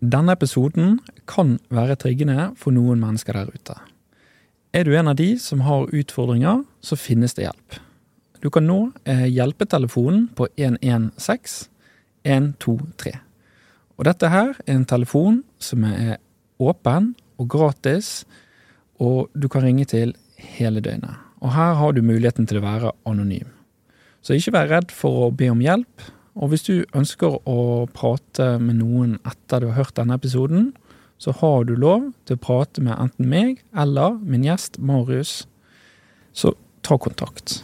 Denne episoden kan være triggende for noen mennesker der ute. Er du en av de som har utfordringer, så finnes det hjelp. Du kan nå eh, hjelpetelefonen på 116 123. Og dette her er en telefon som er åpen og gratis, og du kan ringe til hele døgnet. Og her har du muligheten til å være anonym. Så ikke vær redd for å be om hjelp. Og hvis du ønsker å prate med noen etter du har hørt denne episoden, så har du lov til å prate med enten meg eller min gjest Marius. Så ta kontakt.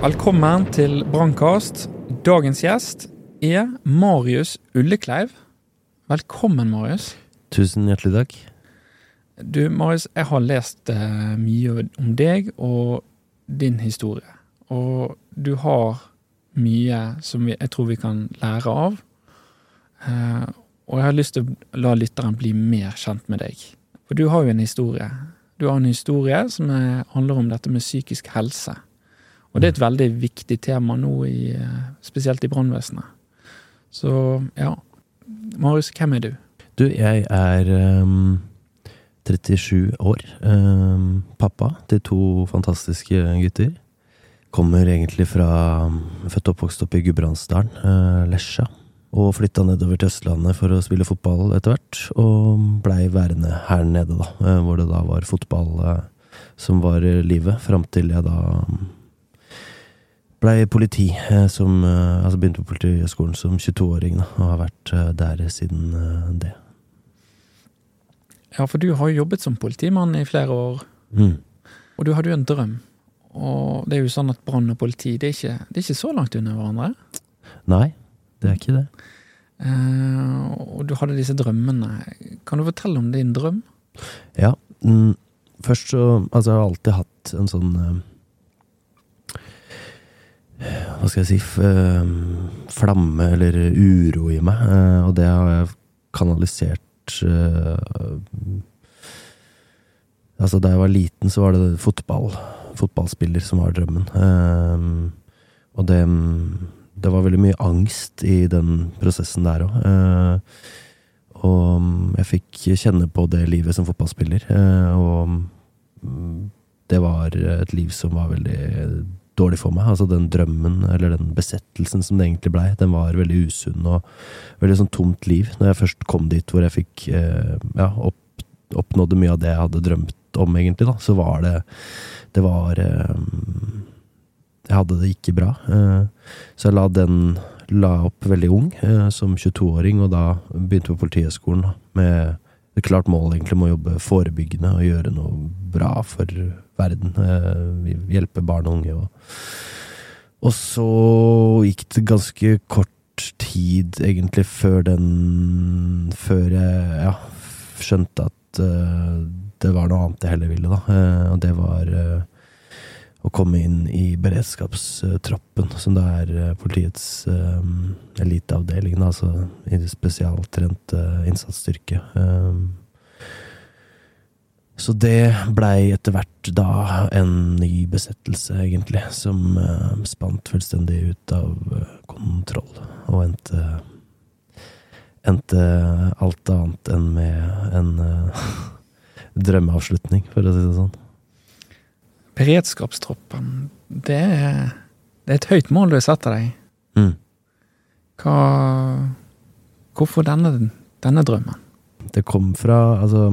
Velkommen til Brannkast. Dagens gjest er Marius Ullekleiv. Velkommen, Marius. Tusen hjertelig takk. Du, Marius, jeg har lest eh, mye om deg og din historie. Og du har mye som jeg tror vi kan lære av. Eh, og jeg har lyst til å la lytteren bli mer kjent med deg. For du har jo en historie. Du har en historie som er, handler om dette med psykisk helse. Og det er et veldig viktig tema nå, i, spesielt i brannvesenet. Så ja. Marius, hvem er du? Du, jeg er um, 37 år. Um, pappa til to fantastiske gutter. Kommer egentlig fra Født og oppvokst opp i Gudbrandsdalen, uh, Lesja. Og flytta nedover til Østlandet for å spille fotball etter hvert. Og blei værende her nede, da. Uh, hvor det da var fotball som var livet. Fram til jeg da blei politi, som, altså begynte på Politihøgskolen som 22-åring, og har vært der siden det. Ja, for du har jo jobbet som politimann i flere år, Mm. og du hadde jo en drøm. Og det er jo sånn at brann og politi, det er ikke, det er ikke så langt unna hverandre. Nei, det er ikke det. Uh, og du hadde disse drømmene. Kan du fortelle om din drøm? Ja. Mm, først så Altså, jeg har alltid hatt en sånn eh, Hva skal jeg si eh, Flamme eller uro i meg, eh, og det har jeg kanalisert eh, Altså, da jeg var liten, så var det fotball. Fotballspiller som var drømmen. Eh, og det Det var veldig mye angst i den prosessen der òg. Og jeg fikk kjenne på det livet som fotballspiller. eh, Og det var et liv som var veldig dårlig for meg. Altså den drømmen, eller den besettelsen som det egentlig blei, den var veldig usunn og veldig sånn tomt liv. Når jeg først kom dit hvor jeg fikk eh, ja, opp, oppnådde mye av det jeg hadde drømt om, egentlig, da, så var det Det var eh, Jeg hadde det ikke bra. Eh, så jeg la den la opp veldig ung, som 22-åring, og da begynte på Politihøgskolen med et klart mål egentlig om å jobbe forebyggende og gjøre noe bra for verden. Eh, hjelpe barn og unge. Og, og så gikk det ganske kort tid, egentlig, før den Før jeg ja, skjønte at eh, det var noe annet jeg heller ville, da. Eh, og det var å komme inn i beredskapstroppen, som det er politiets eliteavdeling, da, altså i det innsatsstyrke. Eh, så det blei etter hvert da en ny besettelse, egentlig, som uh, spant fullstendig ut av uh, kontroll, og endte Endte alt annet enn med en uh, drømmeavslutning, for å si det sånn. Beredskapstroppen, det er, det er et høyt mål du har satt deg. Mm. Hva Hvorfor denne, denne drømmen? Det kom fra Altså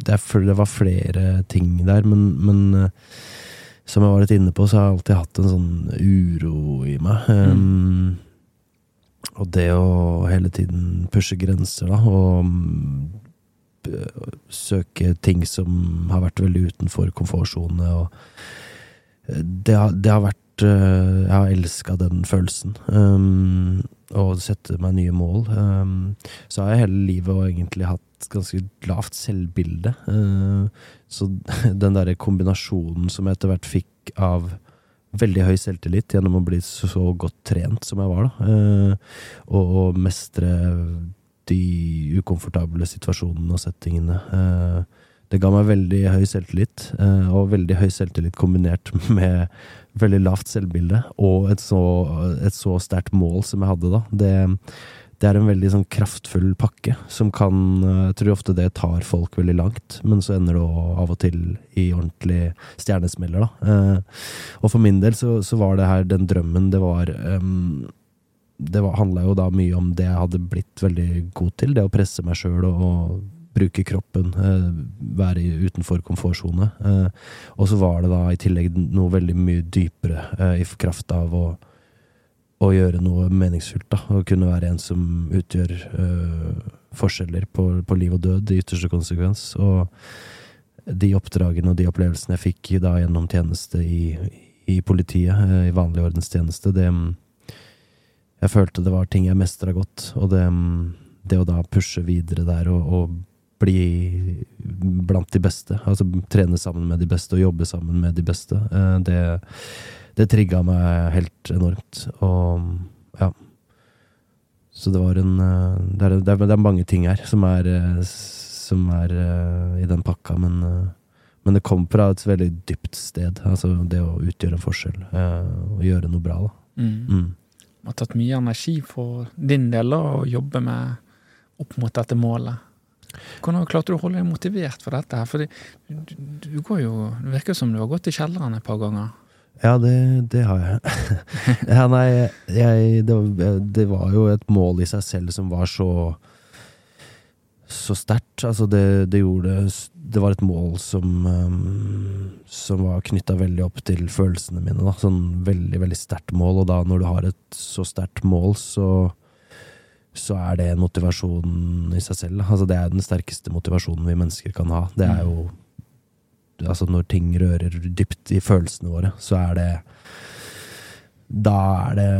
Det, er, det var flere ting der, men, men eh, som jeg var litt inne på, så har jeg alltid hatt en sånn uro i meg. Um, og det å hele tiden pushe grenser, da, og mm, søke ting som har vært veldig utenfor komfortsone, og eh, det har, det har vært eh, Jeg har elska den følelsen. Um, og sette meg nye mål. Um, så har jeg hele livet og egentlig hatt ganske lavt selvbilde. Eh, så den derre kombinasjonen som jeg etter hvert fikk av veldig høy selvtillit gjennom å bli så, godt trent som jeg var, da, eh, og, mestre de ukomfortable situasjonene og settingene. Eh, det ga meg veldig høy selvtillit, og veldig høy selvtillit kombinert med veldig lavt selvbilde, og et så, et så sterkt mål som jeg hadde da. Det, det er en veldig sånn kraftfull pakke som kan eh, Jeg tror ofte det tar folk veldig langt, men så ender det av og til i ordentlig stjernesmeller, da. Eh, og for min del så, så var det her den drømmen det var um, Det handla jo da mye om det jeg hadde blitt veldig god til, det å presse meg sjøl og, og bruke kroppen, eh, være utenfor komfortsone. Eh, og så var det da i tillegg noe veldig mye dypere eh, i kraft av å, å gjøre noe meningsfullt. da, Å kunne være en som utgjør forskjeller på, på, liv og død i ytterste konsekvens. Og de oppdragene og de opplevelsene jeg fikk da gjennom tjeneste i, i politiet, i vanlig ordenstjeneste, det Jeg følte det var ting jeg mestra godt, og det, det å da pushe videre der og, og bli blant de beste. Altså trene sammen med de beste og jobbe sammen med de beste. Eh, det, det trigga meg helt enormt. Og ja. Så det var en eh, Det er, det er, det er mange ting her som er, eh, som er i den pakka, men, men det kom fra et veldig dypt sted. Altså det å utgjøre en forskjell og gjøre noe bra, da. Mm. Mm. Det har tatt mye energi for din del å jobbe med opp mot dette målet. Hvordan klarte du å holde deg motivert for dette? For du, du, går jo, det virker som du har gått i kjelleren et par ganger. Ja, det, det har jeg. ja, nei, jeg, det, det, var jo et mål i seg selv som var så så sterkt. Altså, det, det, gjorde Det var et mål som um, Som var knytta veldig opp til følelsene mine. Da. Sånn veldig, veldig sterkt mål. Og da, når du har et så sterkt mål, så så er det en motivasjon i seg selv. Altså, det er den sterkeste motivasjonen vi mennesker kan ha. Det er mm. jo Altså, når ting rører dypt i følelsene våre, så er det Da er det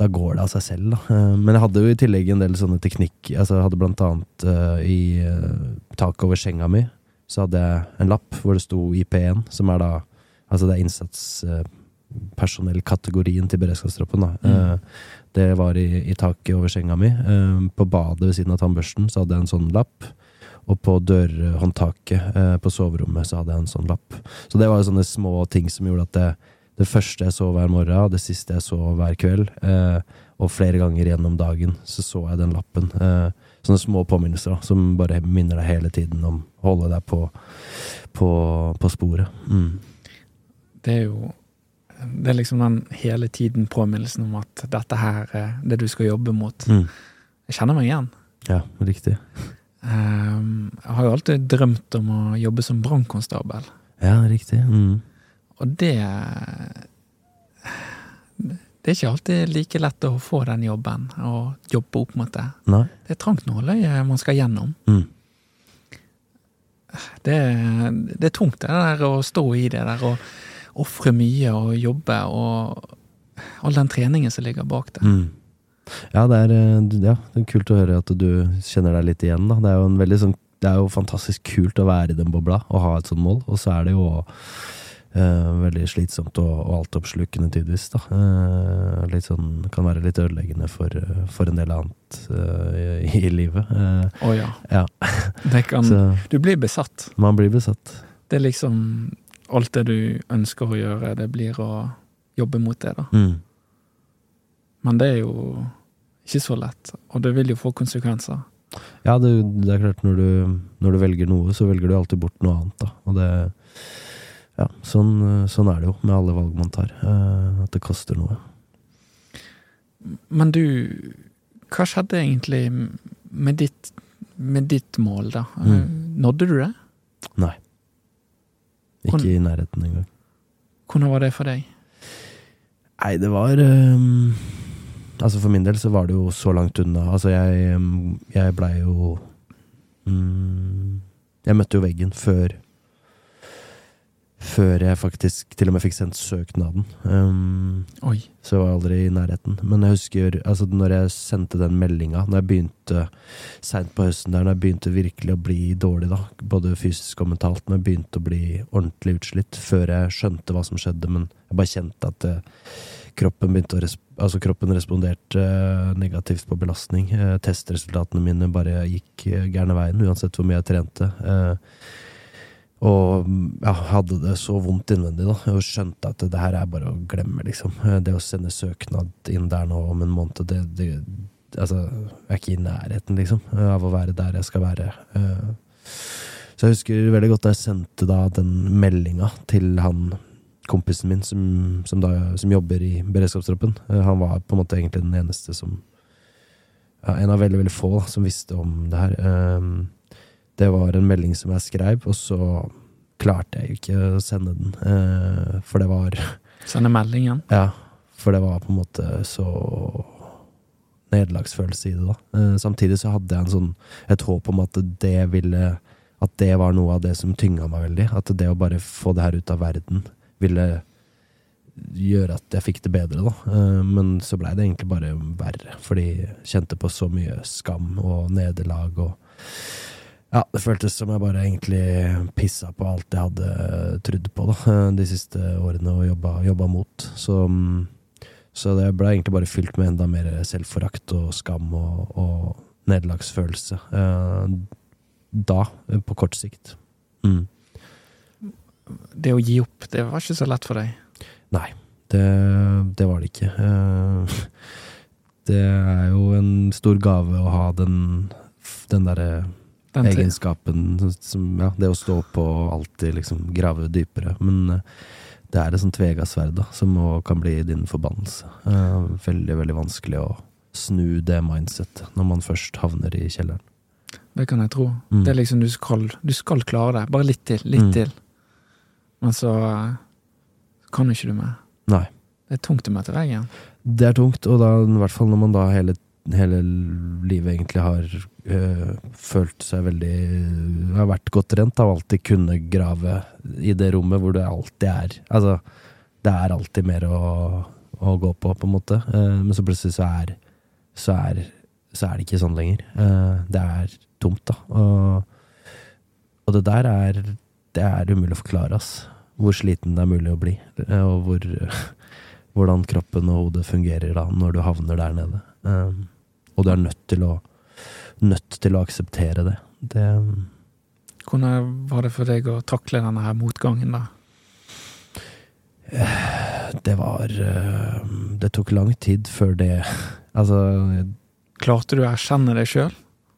Da går det av seg selv, da. Eh, men jeg hadde jo i tillegg en del sånne teknikk Altså, jeg hadde blant annet uh, i uh, taket over senga mi, så hadde jeg en lapp hvor det sto IP1, som er da Altså, det er innsatspersonellkategorien Uh, til beredskapstroppen. Da. Mm. Det var i, i, taket over senga mi. På badet ved siden av tannbørsten så hadde jeg en sånn lapp. Og på dørhåndtaket eh, på soverommet så hadde jeg en sånn lapp. Så det var sånne små ting som gjorde at det, det første jeg så hver morgen, det siste jeg så hver kveld, og flere ganger gjennom dagen, så så jeg den lappen. sånne små påminnelser da, som bare minner deg hele tiden om å holde deg på, på, på sporet. Mm. Det er jo det er liksom den hele tiden påminnelsen om at dette her er det du skal jobbe mot. Mm. Jeg kjenner meg igjen. Ja, riktig. Um, jeg har jo alltid drømt om å jobbe som brannkonstabel. Ja, riktig. Mm. Og det Det er ikke alltid like lett å få den jobben og jobbe opp mot det. Nei. Det er trangt nåløye man skal gjennom. Mm. Det, det, er tungt, det der å stå i det der og ofre mye og jobbe, og all den treningen som ligger bak det. Mm. Ja, det er, eh, ja, det er, kult å høre at du kjenner deg litt igjen. Da. Det er jo, en sånn, det er jo fantastisk kult å være i den bobla og ha et sånt mål. Og så er det jo eh, veldig slitsomt og, og altoppslukende tidvis. Da. Eh, litt sånn, kan være litt ødeleggende for, for en del annet eh, i, i, livet. Å oh, ja. ja. Kan, så, du blir besatt. Man blir besatt. Det er liksom alt det du ønsker å gjøre, det blir å jobbe mot det, da. Mm. Men det er jo ikke så lett, og det vil jo få konsekvenser. Ja, det, det er klart, når du, når du, velger noe, så velger du alltid bort noe annet, da. Og det Ja, sånn, sånn er det jo med alle valg man tar. Eh, at det koster noe. Men du, hva skjedde egentlig med ditt, med ditt mål, da? Mm. Nådde du det? Nei. Ikke i nærheten engang. Hvordan var det for deg? Nei, det var um, Altså, for min del så var det jo så langt unna. Altså, jeg, jeg blei jo mm, Jeg møtte jo veggen før før jeg faktisk til og med fikk sendt søknaden. Um, Oi. så jeg var aldri i nærheten. Men jeg husker altså når jeg sendte den meldinga, når jeg begynte seint på høsten der, når jeg begynte virkelig å bli dårlig, da, både fysisk og mentalt, når jeg begynte å bli ordentlig utslitt, før jeg skjønte hva som skjedde, men jeg bare kjente at eh, kroppen begynte å res altså kroppen responderte eh, negativt på belastning. Eh, testresultatene mine bare gikk eh, gærne veien, uansett hvor mye jeg trente. Og ja, hadde det så vondt innvendig, da, og skjønte at det her er bare å glemme, liksom. Det å sende søknad inn der nå om en måned, det, det Altså, jeg er ikke i nærheten, liksom, av å være der jeg skal være. Så jeg husker veldig godt da jeg sendte da den meldinga til han kompisen min som, som, da, som jobber i beredskapstroppen. Eh, Han var på en måte egentlig den eneste som ja, En av veldig, veldig få da, som visste om det her. Eh, Det var en melding som jeg skrev, og så klarte jeg jo ikke å sende den. eh, For det var Sende meldingen. Ja, for det var på en måte så nederlagsfølelse i det, da. Eh, Samtidig så hadde jeg en sånn, et håp om at det ville At det var noe av det som tynga meg veldig. At det å bare få det her ut av verden ville gjøre at jeg fikk det bedre, da. Eh, Men så blei det egentlig bare verre, fordi jeg kjente på så mye skam og nederlag og ja, det føltes som jeg bare egentlig pissa på alt jeg hadde trodd på da, eh, de siste årene og jobba, jobba mot. Så, så det ble egentlig bare fylt med enda mer selvforakt og skam og, og nederlagsfølelse. Eh, da, på kort sikt. Mm. Det å gi opp, det var ikke så lett for deg. Nei, det, det var det ikke. Eh, Det er jo en stor gave å ha den, den derre egenskapen som Ja, det å stå på og alltid liksom grave dypere. Men eh, det er et sånt tvega sverd da, som kan bli din forbannelse. Eh, veldig, veldig vanskelig å snu det mindsettet når man først havner i kjelleren. Det kan jeg tro. Mm. Det er liksom du skal, du skal klare det. Bare litt til, litt Mm. til. Men så kan jo ikke du mer. Nei. Det er tungt å møte veggen. Det er tungt, og da, i hvert fall når man da hele, hele livet egentlig har øh, følt seg veldig Har vært godt rent av alltid kunne grave i det rommet hvor det alltid er Altså, det er alltid mer å, å gå på, på en måte. Uh, men så plutselig så er, så er så er det ikke sånn lenger. Uh, det er tomt, da. Og, og det der er Det er umulig å forklare, ass. Hvor sliten det er mulig å bli. eh, Og hvor hvordan kroppen og hodet fungerer da når du havner der nede. Um, og du er nødt til å nødt til å akseptere det. Det Hvordan var det for deg å takle denne her motgangen, da? Det var uh, Det tok lang tid før det Altså Klarte du å erkjenne deg sjøl?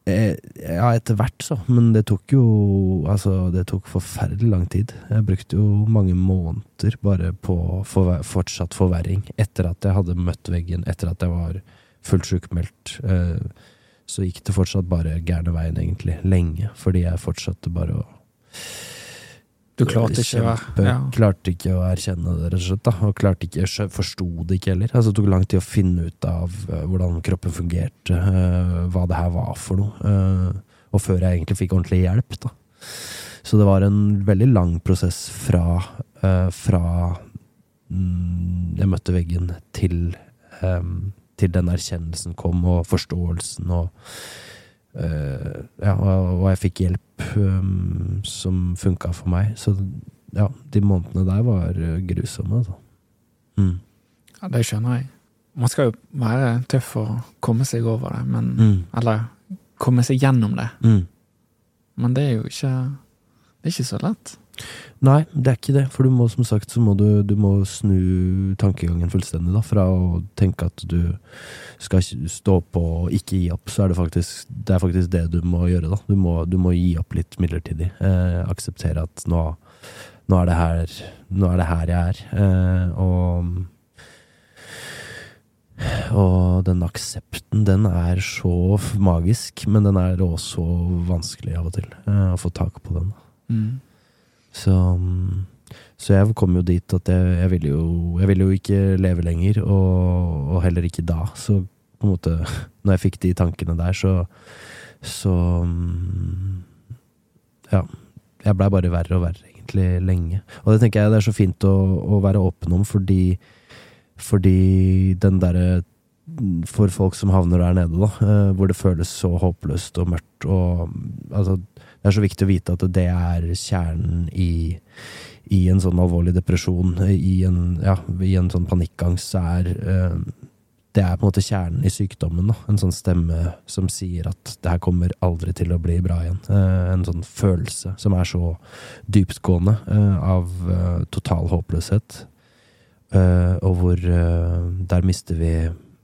Eh, Ja, etter hvert, så. Men det tok jo Altså, det tok forferdelig lang tid. Jeg brukte jo mange måneder bare på forver fortsatt forverring. Etter at jeg hadde møtt veggen, etter at jeg var fullt sjukmeldt. Eh, så gikk det fortsatt bare gærne veien, egentlig. Lenge. Fordi jeg fortsatte bare å Du klarte ikke Kjempe- ja. Klarte ikke å erkjenne det, rett og slett. Da. Og klarte ikke, forsto det ikke heller. Altså, det tok lang tid å finne ut av eh, hvordan kroppen fungerte, eh, hva det her var for noe. eh, og før jeg egentlig fikk ordentlig hjelp. Da. Så det var en veldig lang prosess fra, fra mm, jeg møtte veggen, til, til den erkjennelsen kom, og forståelsen, og ja, og, og jeg fikk hjelp um, som funka for meg. Så ja, de månedene der var eh, grusomme, altså. Mm. ja, det skjønner jeg. Man skal jo være tøff og komme seg over det, men Mm. Eller komme seg gjennom det. Mm. Men det er jo ikke Det er ikke så lett. Nei, det er ikke det. For du må som sagt så må du, du må snu tankegangen fullstendig. da Fra å tenke at du skal stå på og ikke gi opp, så er det faktisk det, er faktisk det du må gjøre. da Du må, du må gi opp litt midlertidig. Eh, akseptere at nå, nå, er det her, nå er det her jeg er. Eh, og og den aksepten, den er så magisk, men den er også vanskelig av og til. eh, å få tak på den. Mm. Så, mm, så jeg kom jo dit at jeg, jeg ville jo Jeg ville jo ikke leve lenger, og, og heller ikke da. Så på en måte, når jeg fikk de tankene der, så Så mm, Ja. Jeg blei bare verre og verre, egentlig lenge. Og det tenker jeg det er så fint å, å være åpen om, fordi, fordi den derre For folk som havner der nede, da, eh, hvor det føles så håpløst og mørkt og Altså, det er så viktig å vite at det er kjernen i i en sånn alvorlig depresjon, i en, ja, i en sånn panikkangst, så er eh, det er på en måte kjernen i sykdommen. Da. En sånn stemme som sier at det her kommer aldri til å bli bra igjen. Eh, en sånn følelse som er så dyptgående eh, av eh, total håpløshet. Eh, og hvor eh, der mister vi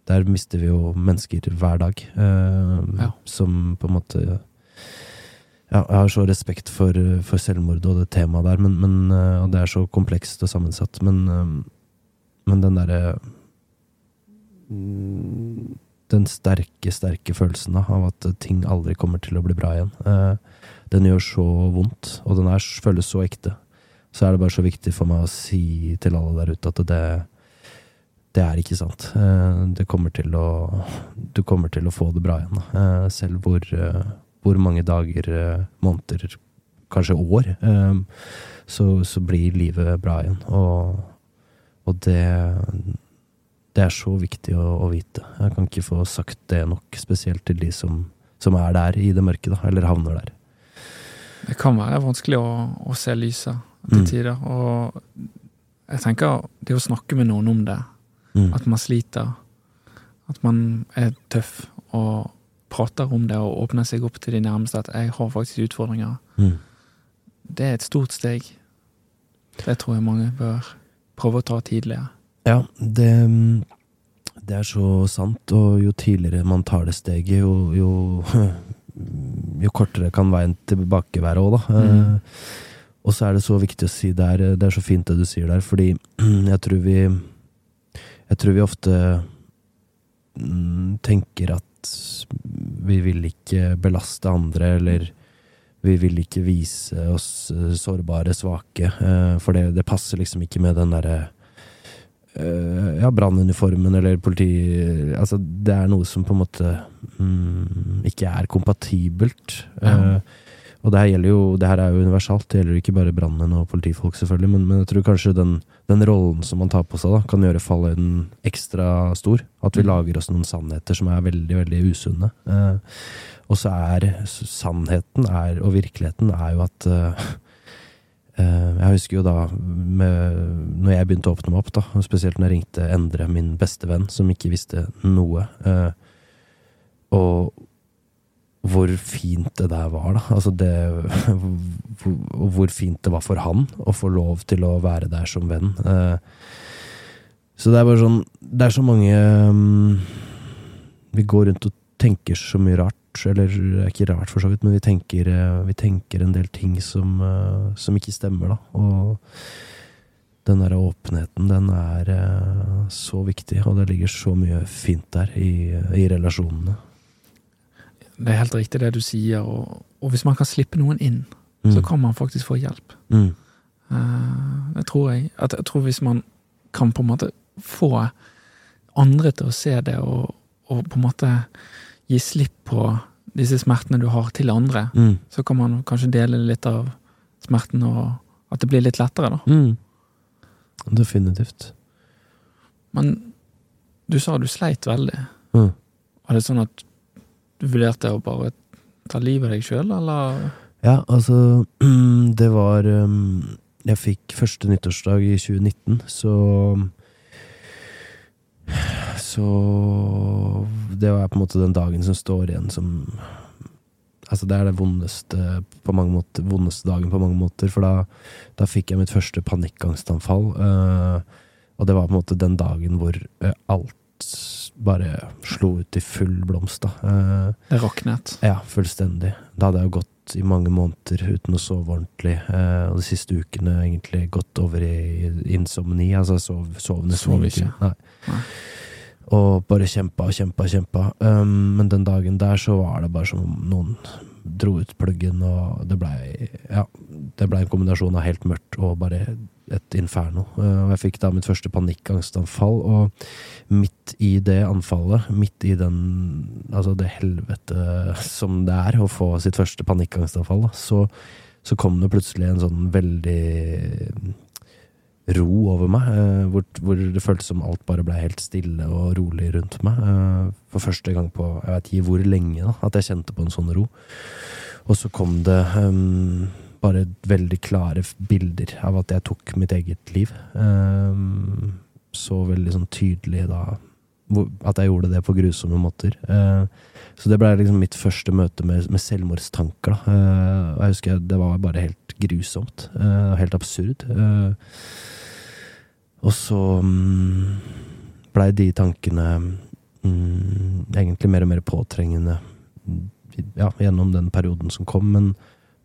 Der mister vi jo mennesker hver dag. Ja. Som på en måte ja, jeg har så respekt for, for selvmord og det temaet der, men, men, eh, og det er så komplekst og sammensatt. Men, eh, men den derre mm, Den sterke, sterke følelsen av at ting aldri kommer til å bli bra igjen, eh, den gjør så vondt, og den er, føles så ekte. Så er det bare så viktig for meg å si til alle der ute at det, det er ikke sant. Det kommer til å Du kommer til å få det bra igjen. Selv hvor hvor mange dager, måneder, kanskje år, så, så blir livet bra igjen. Og, og det, det er så viktig å, å, vite. Jeg kan ikke få sagt det nok, spesielt til de som, som er der i det mørke, da, eller havner der. Det kan være vanskelig å, å se lyset til Mm. tider. Og jeg tenker det å snakke med noen om det, Mm. at man sliter, at man er tøff og prater om det og åpner seg opp til de nærmeste at jeg har faktisk utfordringer, Mm. det er et stort steg. Det tror jeg mange bør prøve å ta tidligere. Ja, det, det er så sant, og jo tidligere man tar det steget, jo, jo, jo kortere kan veien tilbake være òg, da. Mm. Eh, og så er det så viktig å si det er, det er så fint det du sier der, fordi jeg tror vi Jeg tror vi ofte mm, tenker at vi vil ikke belaste andre, eller vi vil ikke vise oss eh, sårbare, svake, eh, for det, det passer liksom ikke med den derre eh, ja, brannuniformen eller politi... Altså, det er noe som på en måte mm, ikke er kompatibelt. Ja. Eh, og det her gjelder jo, det her er jo universalt, det gjelder ikke bare brannmenn og politifolk, selvfølgelig, men, men jeg tror kanskje den, den rollen som man tar på seg, da, kan gjøre falløyden ekstra stor. At vi Mm. lager oss noen sannheter som er veldig, veldig usunne. Eh, og så er sannheten er, og virkeligheten er jo at eh, eh, Jeg husker jo da med, når jeg begynte å åpne meg opp, da, spesielt når jeg ringte Endre, min beste venn, som ikke visste noe. eh, og hvor fint det der var, da. Altså det hvor, hvor fint det var for han å få lov til å være der som venn. Eh, så det er bare sånn Det er så mange mm, Vi går rundt og tenker så mye rart. Eller er ikke rart, for så vidt, men vi tenker, eh, vi tenker en del ting som, eh, som ikke stemmer, da. Og den der åpenheten, den er så viktig, og det ligger så mye fint der i, i relasjonene. Det er helt riktig det du sier, og, og hvis man kan slippe noen inn, så Mm. kan man faktisk få hjelp. Mm. Eh, Det tror jeg. At jeg tror hvis man kan på en måte få andre til å se det, og, og på en måte gi slipp på disse smertene du har til andre, Mm. så kan man kanskje dele litt av smerten, og at det blir litt lettere, da. Mm. Definitivt. Men du sa du sleit veldig. Mm. Var det sånn at vurderte å bare ta livet av deg sjøl, eller? Ja, altså Det var um, Jeg fikk første nyttårsdag i 2019, så Så Det var på en måte den dagen som står igjen som Altså, det er det vondeste måter, vondeste dagen på mange måter, for da, da fikk jeg mitt første panikkangstanfall. eh, og det var på en måte den dagen hvor eh, alt bare slo ut i full blomst, da. Eh, Det raknet. ja, fullstendig. Da hadde jeg jo gått i mange måneder uten å sove ordentlig. Eh, og de siste ukene egentlig gått over i insomni. Altså jeg sov, sov nesten Sov ikke. Nei. Nei. Og bare kjempa og kjempa og kjempa. Um, men den dagen der så var det bare som om noen dro ut pluggen, og det blei Ja, det blei en kombinasjon av helt mørkt og bare et inferno. Eh, og jeg fikk da mitt første panikkangstanfall, og midt i det anfallet, midt i den Altså det helvete som det er å få sitt første panikkangstanfall, da, så, så kom det plutselig en sånn veldig ro over meg, eh, hvor, hvor det føltes som alt bare ble helt stille og rolig rundt meg. Eh, for første gang på jeg vet ikke hvor lenge, da, at jeg kjente på en sånn ro. Og så kom det um, bare veldig klare bilder av at jeg tok mitt eget liv. Um, så veldig sånn tydelig da at jeg gjorde det på grusomme måter. Uh, så det ble liksom mitt første møte med, med selvmordstanker. Da. Uh, jeg husker det var bare helt grusomt. Uh, helt absurd. og så um, blei de tankene um, egentlig mer og mer påtrengende ja, gjennom den perioden som kom. Men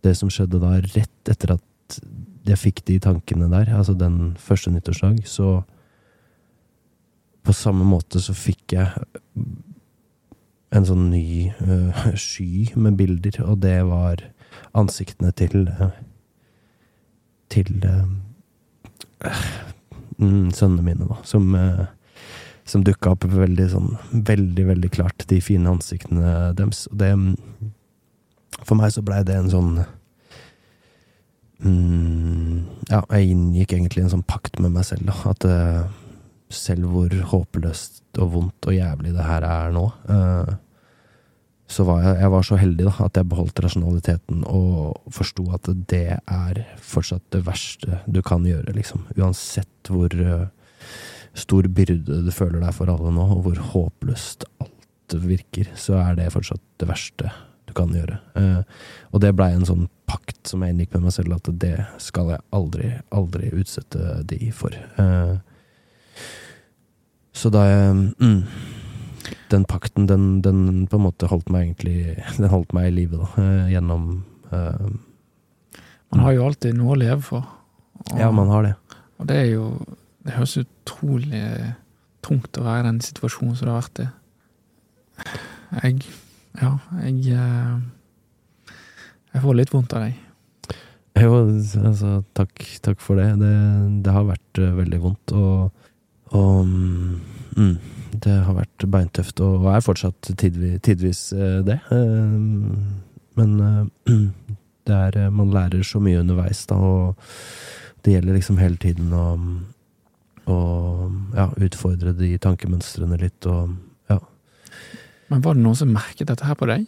det som skjedde da, rett etter at jeg fikk de tankene der, altså den første nyttårsdag, så På samme måte så fikk jeg en sånn ny uh, sky med bilder, og det var ansiktene til Til uh, sønnene mine, da, som som dukka opp veldig sånn veldig, veldig klart, de fine ansiktene deres. Og det For meg så blei det en sånn mm, Ja, jeg inngikk egentlig en sånn pakt med meg selv, da. At uh, selv hvor håpløst og vondt og jævlig det her er nå, uh, så var jeg, jeg var så heldig da, at jeg beholdt rasjonaliteten og forsto at det er fortsatt det verste du kan gjøre, liksom. Uansett hvor uh, stor byrde du føler deg for alle nå, og hvor håpløst alt virker, så er det fortsatt det verste du kan gjøre. Uh, og det blei en sånn pakt som jeg inngikk med meg selv, at det skal jeg aldri, aldri utsette de for. Uh, så da jeg mm, Den pakten, den, den, på en måte holdt meg egentlig Den holdt meg i live, da, gjennom gjennom Man har jo alltid noe å leve for. Og, ja, man har det. Og det er jo det høres utrolig tungt å være i den situasjonen som det har vært i. Jeg Ja, jeg eh, Jeg får litt vondt av deg. Jo, altså, takk, takk for det. det. det. har vært uh, veldig vondt, og, og mm, Det har vært beintøft, og er fortsatt tidvis, tidvis uh, det. Uh, men det er Man lærer så mye underveis, da, og det gjelder liksom hele tiden å ja, utfordre de tankemønstrene litt, og ja. Men var det noen som merket dette her på deg?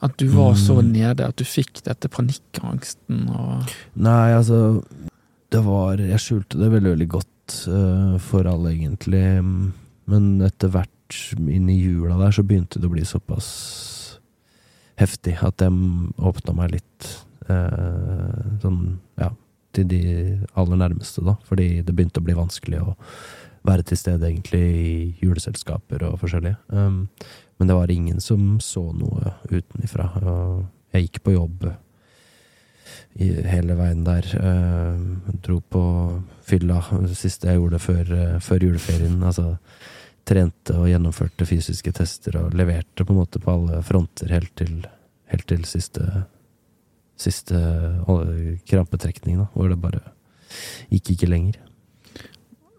At du var så mm. nede, at du fikk dette panikkangsten og Nei, altså Det var Jeg skjulte det veldig, veldig godt uh, for alle, egentlig. Men etter hvert inn i jula der, så begynte det å bli såpass heftig at jeg åpna meg litt. eh, sånn, ja til de aller nærmeste, da. Fordi det begynte å bli vanskelig å være til stede, egentlig, i juleselskaper og forskjellige. Um, men det var ingen som så noe utenifra. Jeg gikk på jobb hele veien der. Uh, dro på fylla, det siste jeg gjorde før, uh, før juleferien. Altså trente og gjennomførte fysiske tester og leverte på en måte på alle fronter helt til, helt til siste siste krampetrekning, da, hvor det bare gikk ikke lenger.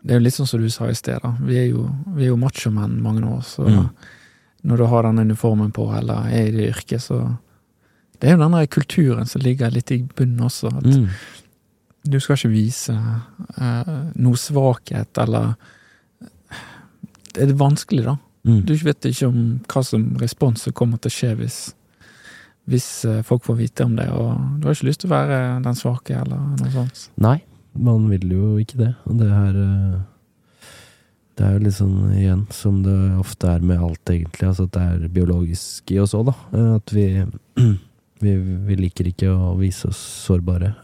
Det er jo litt sånn som du sa i sted, da. Vi er jo, vi jo machomenn, mange av oss. Og mm. når du har den uniformen på, eller er i det yrket, så Det er jo den der kulturen som ligger litt i bunnen også. At mm. du skal ikke vise eh, noe svakhet, eller Det er vanskelig, da. Mm. Du vet ikke om hva som respons kommer til å skje hvis hvis eh, folk får vite om det, og du har ikke lyst til å være den svake, eller noe sånt? Nei, man vil jo ikke det. Og det er eh, Det er jo litt sånn igjen, som det ofte er med alt, egentlig, altså at det er biologisk i oss òg, da. Eh, at vi, vi, vi liker ikke å vise oss sårbare.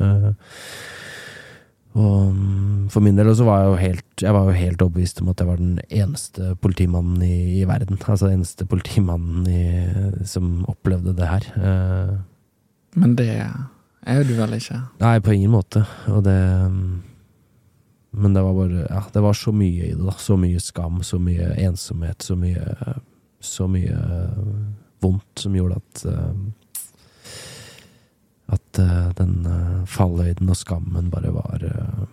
Og mm, for min del så var jeg jo helt Jeg var jo helt overbevist om at jeg var den eneste politimannen i, i verden. Altså den eneste politimannen i, som opplevde det her. Uh, Men det er du vel ikke? Nei, på ingen måte. Og det mm, Men det var bare Ja, det var så mye i det, da. Så mye skam, så mye ensomhet, så mye Så mye vondt som gjorde at uh, at uh, den uh, fallhøyden og skammen bare var uh,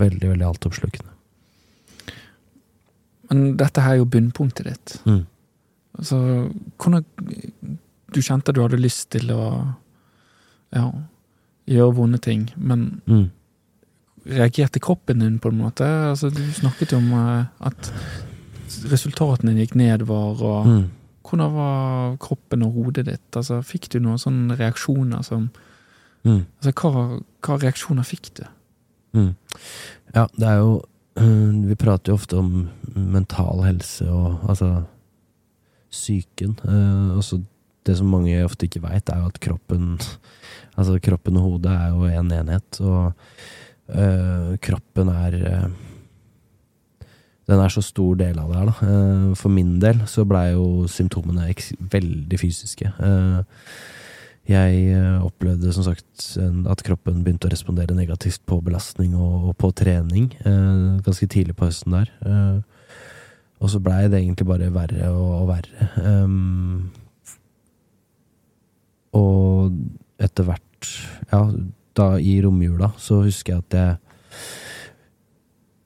veldig, veldig altoppslukende. Men dette her er jo bunnpunktet ditt. Mm. Altså, hvordan Du kjente du hadde lyst til å ja, gjøre vonde ting. Men Mm. reagerte kroppen din på en måte? Altså, du snakket jo om eh, at resultatene gikk nedover, og Mm. Hvordan var kroppen og hodet ditt? Altså, fikk du noen sånne reaksjoner som Mm. Altså, hva, hva reaksjoner fikk du? Mm. Ja, det er jo øh, Vi prater jo ofte om mental helse og altså psyken. og det som mange ofte ikke veit, er jo at kroppen Altså kroppen og hodet er jo en enhet, og øh, kroppen er øh, Den er så stor del av det her, da. Eh, For min del så blei jo symptomene veldig fysiske. Eh, Jeg eh, opplevde som sagt at kroppen begynte å respondere negativt på belastning og, på trening ganske tidlig på høsten der. Og så blei det egentlig bare verre og, verre. Og etter hvert, ja, da i romjula, så husker jeg at jeg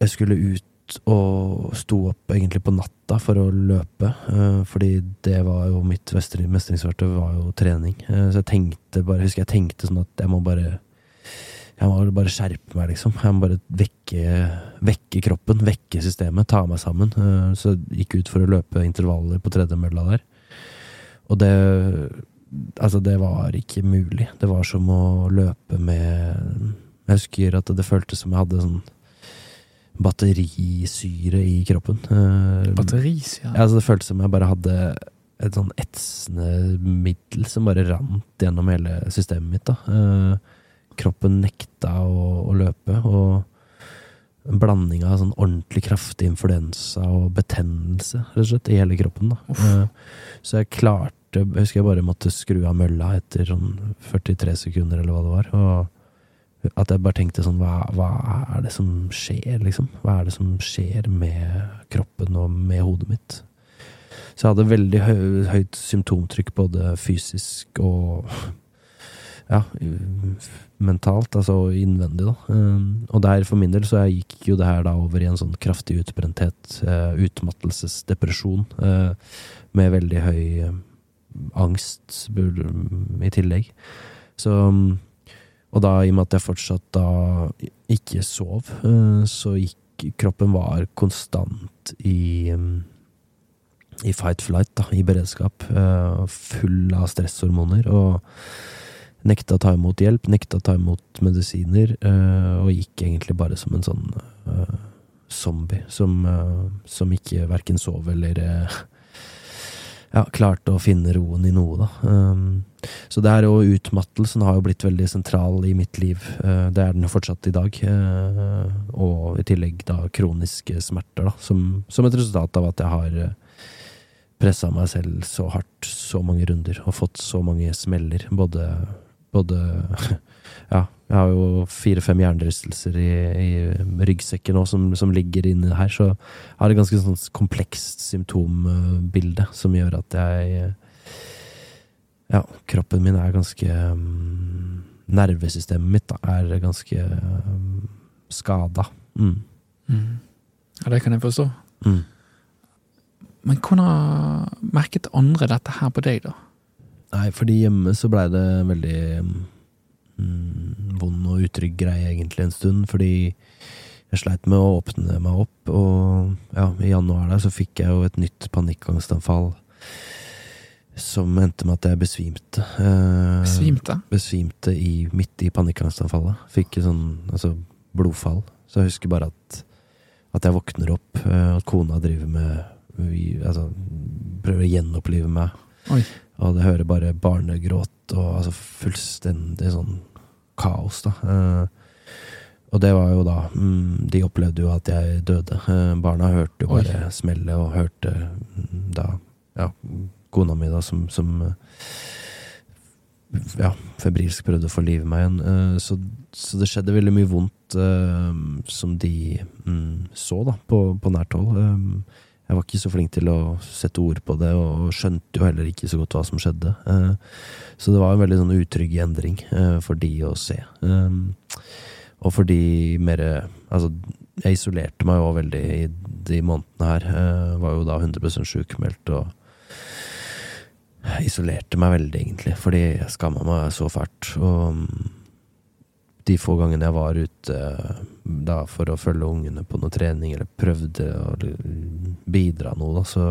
jeg skulle ut og sto opp egentlig på natta for å løpe. eh, fordi det var jo mitt mestring- mestringsverktøy, var jo trening. Eh, så jeg tenkte bare, husker jeg tenkte sånn at jeg må bare jeg må bare skjerpe meg, liksom. Jeg må bare vekke, vekke kroppen, vekke systemet, ta meg sammen. Eh, Så jeg gikk ut for å løpe intervaller på tredjemølla der. Og det Altså, det var ikke mulig. Det var som å løpe med Jeg husker at det føltes som jeg hadde sånn batterisyre i kroppen. Batterisyre? Batterisida? ja, altså det føltes som jeg bare hadde et sånn etsende middel som bare rant gjennom hele systemet mitt. da. Eh, kroppen nekta å, å løpe, og en blanding av sånn ordentlig kraftig influensa og betennelse, rett og slett, i hele kroppen. da. Uff. Eh, så jeg klarte Jeg husker jeg bare måtte skru av mølla etter sånn 43 sekunder, eller hva det var. og at jeg bare tenkte sånn hva, hva er det som skjer, liksom? Hva er det som skjer med kroppen og med hodet mitt? Så jeg hadde veldig høy, høyt symptomtrykk, både fysisk og ja, mentalt, altså innvendig, da. Um, Og der for min del så gikk jo det her da over i en sånn kraftig utbrenthet, eh, utmattelsesdepresjon, eh, med veldig høy eh, angst i tillegg. Så og da, i og med at jeg fortsatt da ikke sov, eh, så gikk kroppen var konstant i i fight-flight, da, i beredskap. eh, Full av stresshormoner. Og nekta å ta imot hjelp, nekta å ta imot medisiner. eh, Og gikk egentlig bare som en sånn zombie som, som ikke verken sov eller ja, klarte å finne roen i noe, da. Så det her og utmattelsen har jo blitt veldig sentral i mitt liv. Eh, det er den jo fortsatt i dag. Eh, og i tillegg da kroniske smerter, da. Som, som et resultat av at jeg har uh, pressa meg selv så hardt så mange runder og fått så mange smeller. Både, både Ja, jeg har jo fire-fem hjernerystelser i, i ryggsekken nå som, som ligger inni her, så jeg har et ganske sånn komplekst symptombilde som gjør at jeg Ja, kroppen min er ganske um, Nervesystemet mitt da, er ganske um, skada. Mm. Mm. Ja, det kan jeg forstå. Mm. Men hvordan merket andre dette her på deg, da? Nei, fordi hjemme så blei det veldig mm, vond og utrygg greie egentlig en stund, fordi jeg sleit med å åpne meg opp, og ja, i januar der så fikk jeg jo et nytt panikkangstanfall som endte med at jeg besvimte. Eh, Besvimte? besvimte i, midt i panikkangstanfallet. Fikk sånn altså, blodfall. Så jeg husker bare at, at jeg våkner opp, eh, at kona driver med vi- altså, Prøver å gjenopplive meg. Oi. Og det hører bare barnegråt og altså fullstendig sånn kaos, da. Eh, og det var jo da mm, De opplevde jo at jeg døde. Eh, barna hørte jo Oi. bare smellet, og hørte mm, da ja, kona mi, da, som, som eh, ja, febrilsk prøvde å få liv i meg igjen. Eh, så, så det skjedde veldig mye vondt eh, som de mm, så, da, på, på nært hold. Jeg var ikke så flink til å sette ord på det, og skjønte jo heller ikke så godt hva som skjedde. Så det var en veldig sånn utrygg endring for de å se. Og for de mer Altså, jeg isolerte meg jo veldig i de månedene her. Jeg Var jo da 100 sjukmeldt og isolerte meg veldig, egentlig, fordi jeg skamma meg så fælt. Og mm, de få gangene jeg var ute da for å følge ungene på noe trening, eller prøvde å bidra noe, da, så,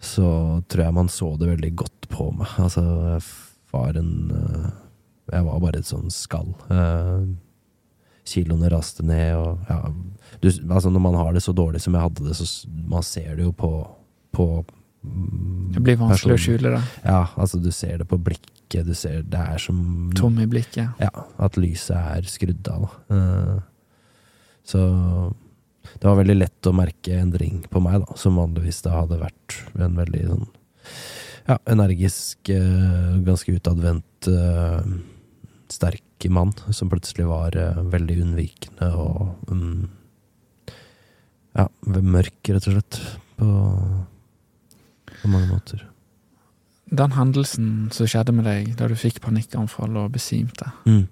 så tror jeg man så det veldig godt på meg. Altså, jeg var en eh, Jeg var bare et sånn skall. Eh, kiloene raste ned, og ja du, Altså, når man har det så dårlig som jeg hadde det, så man ser det jo på, på Det blir vanskelig å skjule det. Ja, altså, du ser det på blikket, du ser Det er som Tom i blikket. ja, at lyset er skrudd av. Eh, Så det var veldig lett å merke endring på meg, da, som vanligvis da hadde vært en veldig sånn ja, energisk, eh, ganske utadvendt, eh, sterk mann, som plutselig var veldig unnvikende og mm, ja, mørk, rett og slett, på, på mange måter. Den hendelsen som skjedde med deg da du fikk panikkanfall og besvimte, Mm,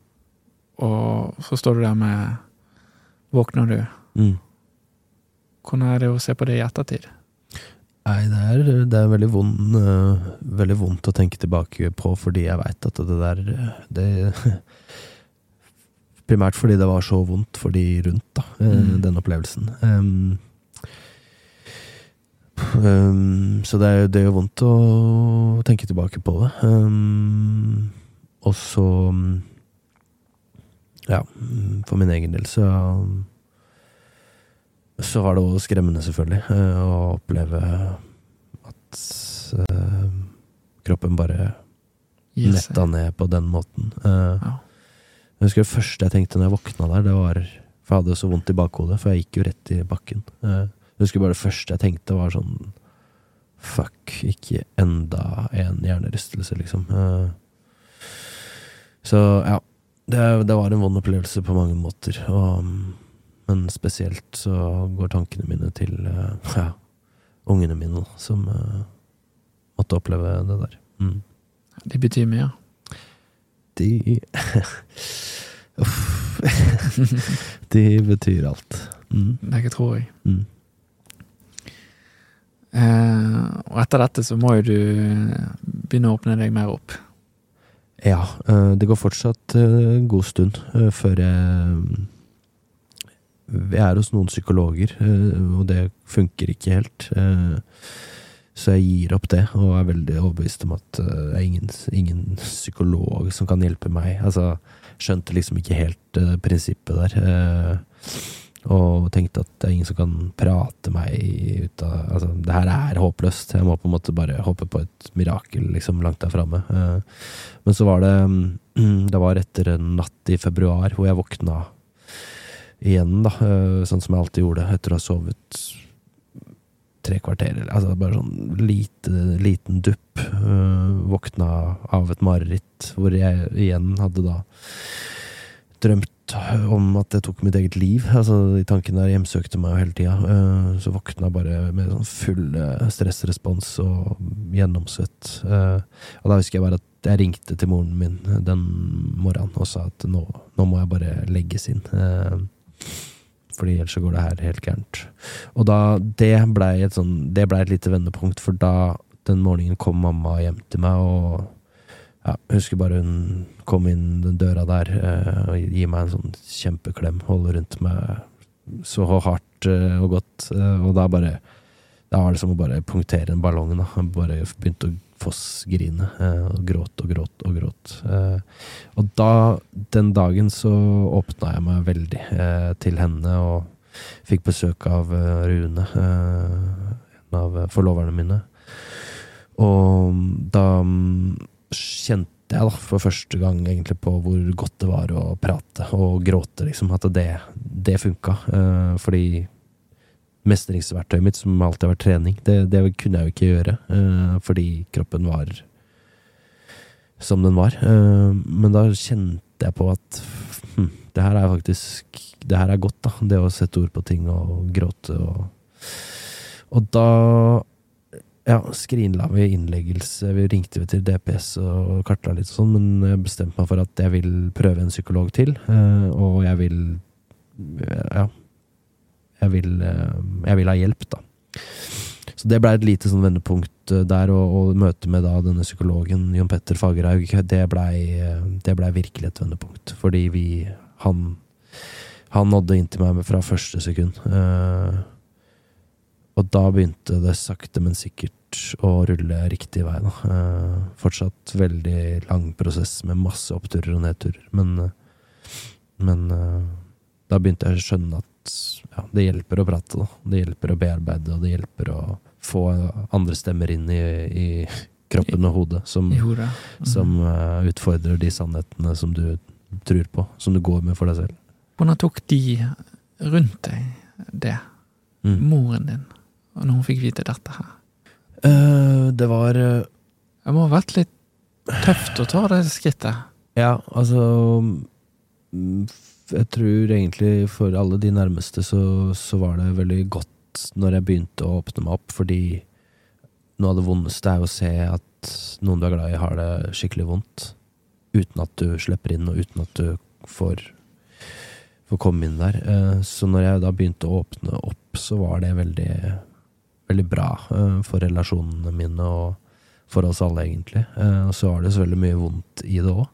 og så står du der med Våkner du? mm. Hvordan er det å se på det i ettertid? Nei, det er, det er veldig, vond, uh, veldig vondt å tenke tilbake på, fordi jeg veit at det der det, Primært fordi det var så vondt for de rundt, da, øh, Mm. den opplevelsen. Um, um, så det er, det gjør vondt å tenke tilbake på det. Um, og så um, Ja, for min egen del så så var det jo skremmende, selvfølgelig, eh, å oppleve at uh, kroppen bare Gi netta ned på den måten. Uh, Ja. jeg husker det første jeg tenkte når jeg våkna der, det var For jeg hadde så vondt i bakhodet, for jeg gikk jo rett i bakken. Eh, jeg husker bare det første jeg tenkte, var sånn Fuck, ikke enda en hjernerystelse, liksom. Eh, så ja. Det, det var en vond opplevelse på mange måter. Og, men spesielt så går tankene mine til eh, ja, ungene mine, som uh, måtte oppleve det der. Mm. De betyr mye. De Uff. De betyr alt. Mm. Det tror jeg. Mm. Eh, og etter dette så må jo du begynne å åpne deg mer opp. Ja, eh, det går fortsatt eh, en god stund eh, før jeg Jeg er hos noen psykologer, eh, og det funker ikke helt. eh, Så jeg gir opp det, og er veldig overbevist om at eh, det er ingen, ingen psykolog som kan hjelpe meg. Altså, skjønte liksom ikke helt eh, prinsippet der. eh, Og tenkte at det er ingen som kan prate meg ut av Altså, det her er håpløst. Jeg må på en måte bare håpe på et mirakel liksom langt der framme. Eh, Men så var det Det var etter en natt i februar hvor jeg våkna igjen, da. eh, Sånn som jeg alltid gjorde etter å ha sovet tre kvarter. Altså bare sånn lite, liten dupp. eh, Våkna av et mareritt hvor jeg igjen hadde da drømt om at jeg tok mitt eget liv. Altså, De tankene der hjemsøkte meg hele tida. Eh, Så våkna bare med sånn full eh, stressrespons og gjennomsvett. Eh, Og da husker jeg bare at jeg ringte til moren min den morgenen og sa at nå, nå må jeg bare legges inn. Fordi ellers så går det her helt gærent. Og da, det blei et sånn Det ble et lite vendepunkt, for da den morgenen kom mamma hjem til meg og ja, husker bare hun kom inn den døra der eh, og gi meg en sånn kjempeklem, holde rundt meg så hardt eh, og godt, eh, og da bare Da var det som å bare punktere en ballong, da. Bare begynte å fossgrine, eh, og gråt og gråt og gråt. Eh, og da, den dagen, så åpna jeg meg veldig eh, til henne, og fikk besøk av Rune, en av forloverne mine. Og da mm, kjente jeg da for første gang egentlig på hvor godt det var å prate og gråte, liksom. At det, det funka. Uh, fordi mestringsverktøyet mitt, som alltid har vært trening, det, det kunne jeg jo ikke gjøre. Uh, fordi kroppen var som den var. Uh, men da kjente jeg på at hm, det her er faktisk Det her er godt, da. Det å sette ord på ting og gråte og Og da ja, skrinla vi innleggelse. Vi ringte til DPS og kartla litt og sånn, men jeg bestemte meg for at jeg vil prøve en psykolog til, eh, og jeg vil Ja. Jeg vil, eh, jeg vil ha hjelp, da. Så det ble et lite sånn vendepunkt der, og, og møtet med da denne psykologen Jon Petter Fagerhaug, det blei ble virkelig et vendepunkt. Fordi vi Han, han nådde inn til meg fra første sekund. Eh, og da begynte det sakte, men sikkert å rulle riktig vei, da. Eh, fortsatt veldig lang prosess med masse oppturer og nedturer, men, eh, men eh, da begynte jeg å skjønne at ja, det hjelper å prate, da. Det hjelper å bearbeide, og det hjelper å få andre stemmer inn i, i kroppen og hodet som, mm. som eh, utfordrer de sannhetene som du tror på, som du går med for deg selv. Hvordan tok de rundt deg det? Mm. Moren din, når hun fikk vite dette her? Uh, det var uh, Det må ha vært litt tøft å ta det skrittet. Ja, altså mm, Jeg tror egentlig for alle de nærmeste så, så var det veldig godt når jeg begynte å åpne meg opp, fordi noe av det vondeste er å se at noen du er glad i, har det skikkelig vondt. Uten at du slipper inn, og uten at du får, får komme inn der. Eh, Så når jeg da begynte å åpne opp, så var det veldig, veldig bra eh, for relasjonene mine og for oss alle, egentlig. Eh, Og så var det så veldig mye vondt i det òg.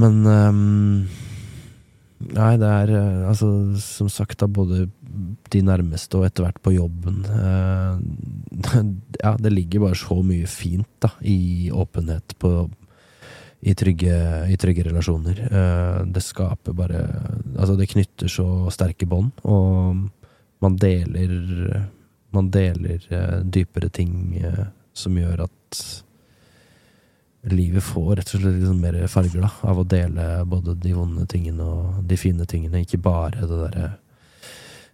Men ehm, Nei, det er eh, altså som sagt da både de nærmeste og etter hvert på jobben eh, Ja, det ligger bare så mye fint da i åpenhet på i trygge, i trygge relasjoner. Eh, det skaper bare Altså, det knytter så sterke bånd, og man deler Man deler eh, dypere ting eh, som gjør at livet får rett og slett liksom mer farger da, av å dele både de vonde tingene og de fine tingene, ikke bare det derre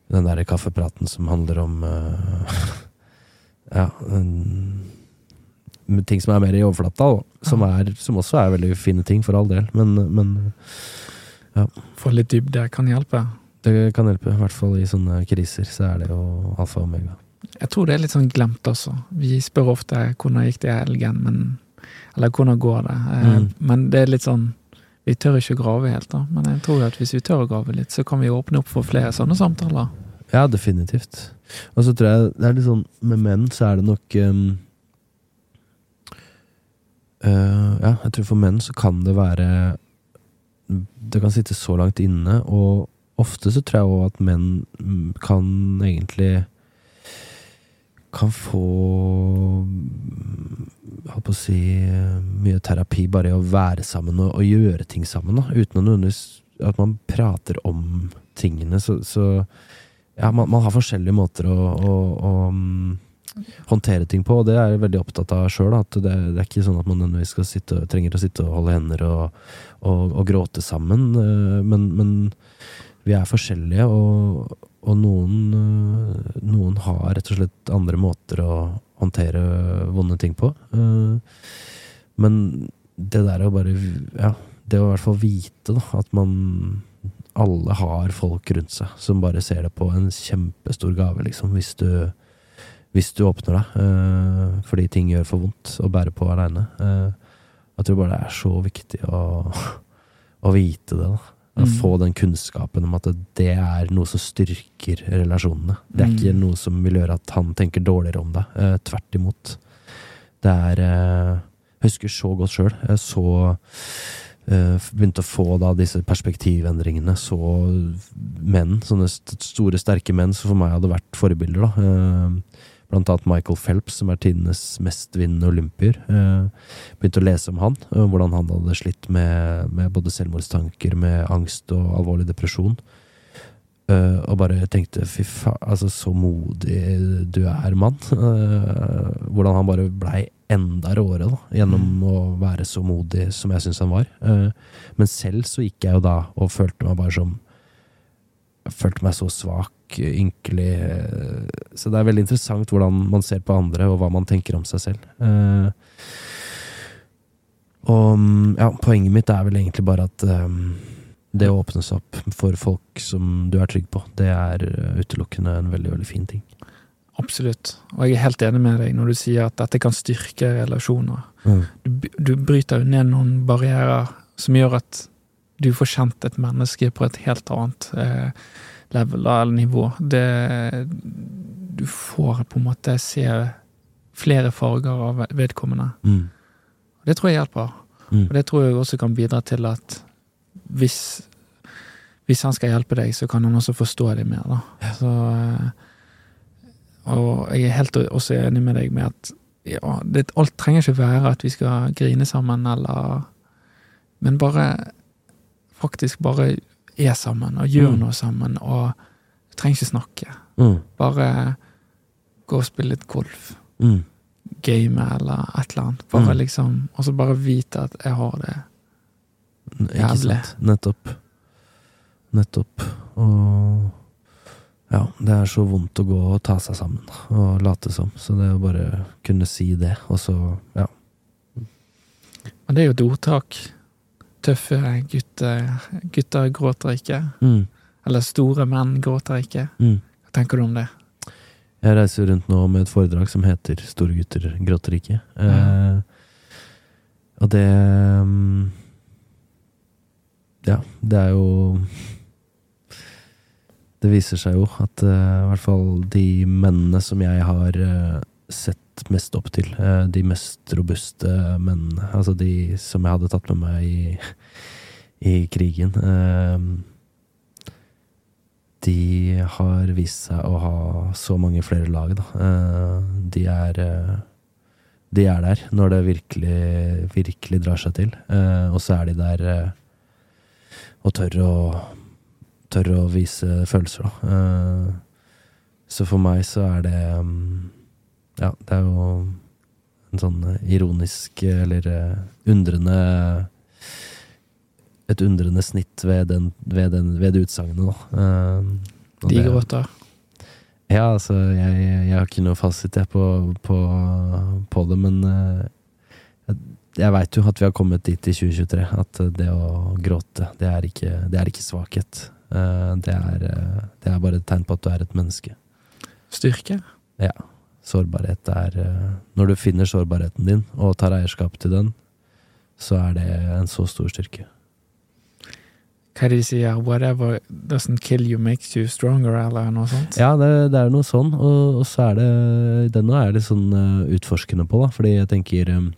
den derre kaffepraten som handler om uh, Ja um, ting som er mer i overflata. Som, er, som også er veldig fine ting, for all del. Men, men Få litt dybde kan hjelpe. Det kan hjelpe. I hvert fall i sånne kriser, så er det jo alfa og omega. Jeg tror det er litt sånn glemt også. Vi spør ofte hvordan gikk det i helgen, men Eller hvordan går det? Eh, Mm. Men det er litt sånn Vi tør ikke å grave helt, da. Men jeg tror at hvis vi tør å grave litt, så kan vi åpne opp for flere sånne samtaler. Ja, definitivt. Og så tror jeg det er litt sånn Med menn så er det nok um, uh, Ja, jeg tror for menn så kan det være Det kan sitte så langt inne, og ofte så tror jeg òg at menn mm, kan egentlig kan få mm, Holdt på å si mye terapi bare i å være sammen og, og gjøre ting sammen, da, uten at man prater om tingene. Så, så ja, man, man har forskjellige måter å, å, å mm, håndtere ting på, og det er jeg veldig opptatt av sjøl. Det, det er ikke sånn at man nødvendigvis skal sitte, trenger å sitte og holde hender og, og, og gråte sammen. eh, Men, men vi er forskjellige, og, og noen, eh, noen har rett og slett andre måter å håndtere vonde ting på. Eh, Men det der å bare Ja, det å i hvert fall vite da, at man alle har folk rundt seg som bare ser det på en kjempestor gave, liksom, hvis du, hvis du åpner deg. eh, fordi ting gjør for vondt å bære på aleine. jeg tror bare det er så viktig å, å vite det. da. Mm. få den kunnskapen om at det er noe som styrker relasjonene. Det er ikke Mm. noe som vil gjøre at han tenker dårligere om deg. eh, tvert imot. Det er eh, Jeg husker så godt sjøl. Jeg så eh, begynte å få da disse perspektivendringene. Så menn, sånne st store, sterke menn som for meg hadde vært forbilder. da. Eh, blant annet Michael Phelps, som er tidenes mestvinnende olympier. Eh, begynte å lese om han, og hvordan han hadde slitt med, med både selvmordstanker, med angst og alvorlig depresjon. Eh, og bare tenkte fy faen, altså så modig du er, mann. Eh, hvordan han bare blei enda råere da, gjennom å være så modig som jeg syns han var. Eh, men selv så gikk jeg jo da og følte meg bare som Jeg følte meg så svak, ynkelig eh, Så det er veldig interessant hvordan man ser på andre, og hva man tenker om seg selv. Uh, og mm, ja, poenget mitt er vel egentlig bare at um, det å åpne seg opp for folk som du er trygg på, det er utelukkende en veldig, veldig fin ting. Absolutt. Og jeg er helt enig med deg når du sier at dette kan styrke relasjoner. Du, du bryter jo ned noen barrierer som gjør at du får kjent et menneske på et helt annet eh, level eller nivå. Det, du får på en måte se flere farger av vedkommende. Mm. Det tror jeg hjelper. Mm. Og det tror jeg også kan bidra til at hvis, hvis han skal hjelpe deg, så kan han også forstå deg mer, da. Så, eh, og jeg er helt også enig med deg med at ja, det, alt trenger ikke være at vi skal grine sammen, eller Men bare faktisk bare er sammen, og gjør Mm. noe sammen, og trenger ikke snakke. Mm. Bare gå og spille litt golf. Mm. Game eller et eller annet. Bare Mm. liksom Og så bare vite at jeg har det. Jævlig. Nettopp. Nettopp. Og ja, det er så vondt å gå og ta seg sammen og late som. Så det å bare kunne si det, og så ja. Men det er jo et ordtak. Tøffe gutter, gutter gråter ikke. Mm. Eller store menn gråter ikke. Mm. Hva tenker du om det? Jeg reiser rundt nå med et foredrag som heter 'Store gutter gråter ikke'. Eh, og det mm, Ja, det er jo Det viser seg jo at eh, i hvert fall de mennene som jeg har eh, sett mest opp til, eh, de mest robuste mennene, altså de som jeg hadde tatt med meg i, i krigen eh, de har vist seg å ha så mange flere lag, da. Eh, De er De er der når det virkelig, virkelig drar seg til. Og så er de der og tør å Tør å vise følelser, da. Så for meg så er det mm, Ja, det er jo en sånn eh, ironisk eller eh, undrende et undrende snitt ved, den, ved, den, ved det utsagnet, da. Eh, og De gråter. Ja, altså, jeg, jeg har ikke noe fasit jeg på, på, på det, men eh, jeg, veit jo at vi har kommet dit i 2023, at det å gråte, det er ikke, det er ikke svakhet. Eh, det, er, eh, det er bare et tegn på at du er et menneske. Styrke. Ja. Sårbarhet er eh, Når du finner sårbarheten din og tar eierskap til den, så er det en så stor styrke. Hva er det de sier? Whatever doesn't kill you makes you stronger, eller noe sånt? Ja, det, det er noe sånn, og, og så er det Den nå er jeg litt sånn eh, utforskende på, da, fordi jeg tenker um,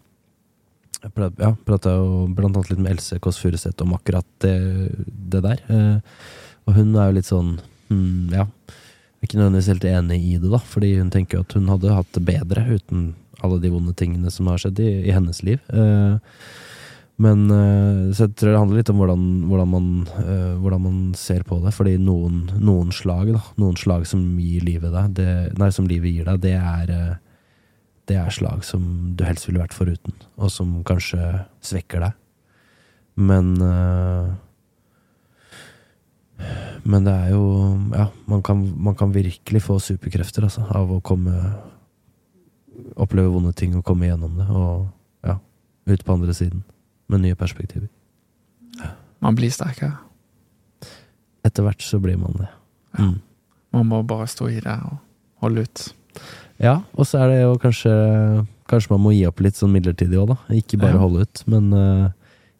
Jeg ja, prata jo blant annet litt med Else Kåss Furuseth om akkurat det, det der. eh, og hun er jo litt sånn hmm, Ja, er ikke nødvendigvis helt enig i det, da, fordi hun tenker at hun hadde hatt det bedre uten alle de vonde tingene som har skjedd i, i hennes liv. Eh, men eh, Så jeg tror det handler litt om hvordan, hvordan, man, eh, hvordan man ser på det. Fordi noen, noen slag da, noen slag som gir livet deg, det, nei, som livet gir deg, det er eh, Det er slag som du helst ville vært foruten, og som kanskje svekker deg. Men Men det er jo Ja, man kan, man kan virkelig få superkrefter altså, av å komme Oppleve vonde ting og komme gjennom det, og ja, ut på andre siden med nye perspektiver. Man blir sterkere. Etter hvert så blir man det. Ja. Mm. Man må bare stå i det og holde ut. Ja, og så er det jo kanskje Kanskje man må gi opp litt sånn midlertidig òg, da. Ikke bare Ja. holde ut, men eh,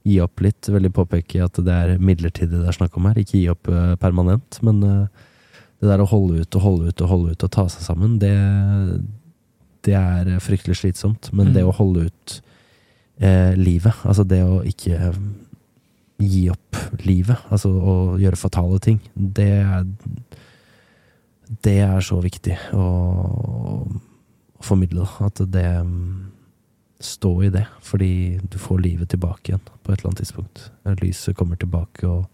gi opp litt. Veldig påpeke at det er midlertidig det er snakk om her, ikke gi opp eh, permanent. Men eh, det der å holde ut og holde ut og holde ut og ta seg sammen, det, det er fryktelig slitsomt. Men det Mm. å holde ut eh, livet, altså det å ikke eh, gi opp livet, altså å gjøre fatale ting, det er det er så viktig å, å formidle. At det mm, Stå i det, fordi du får livet tilbake igjen på et eller annet tidspunkt. Lyset kommer tilbake, og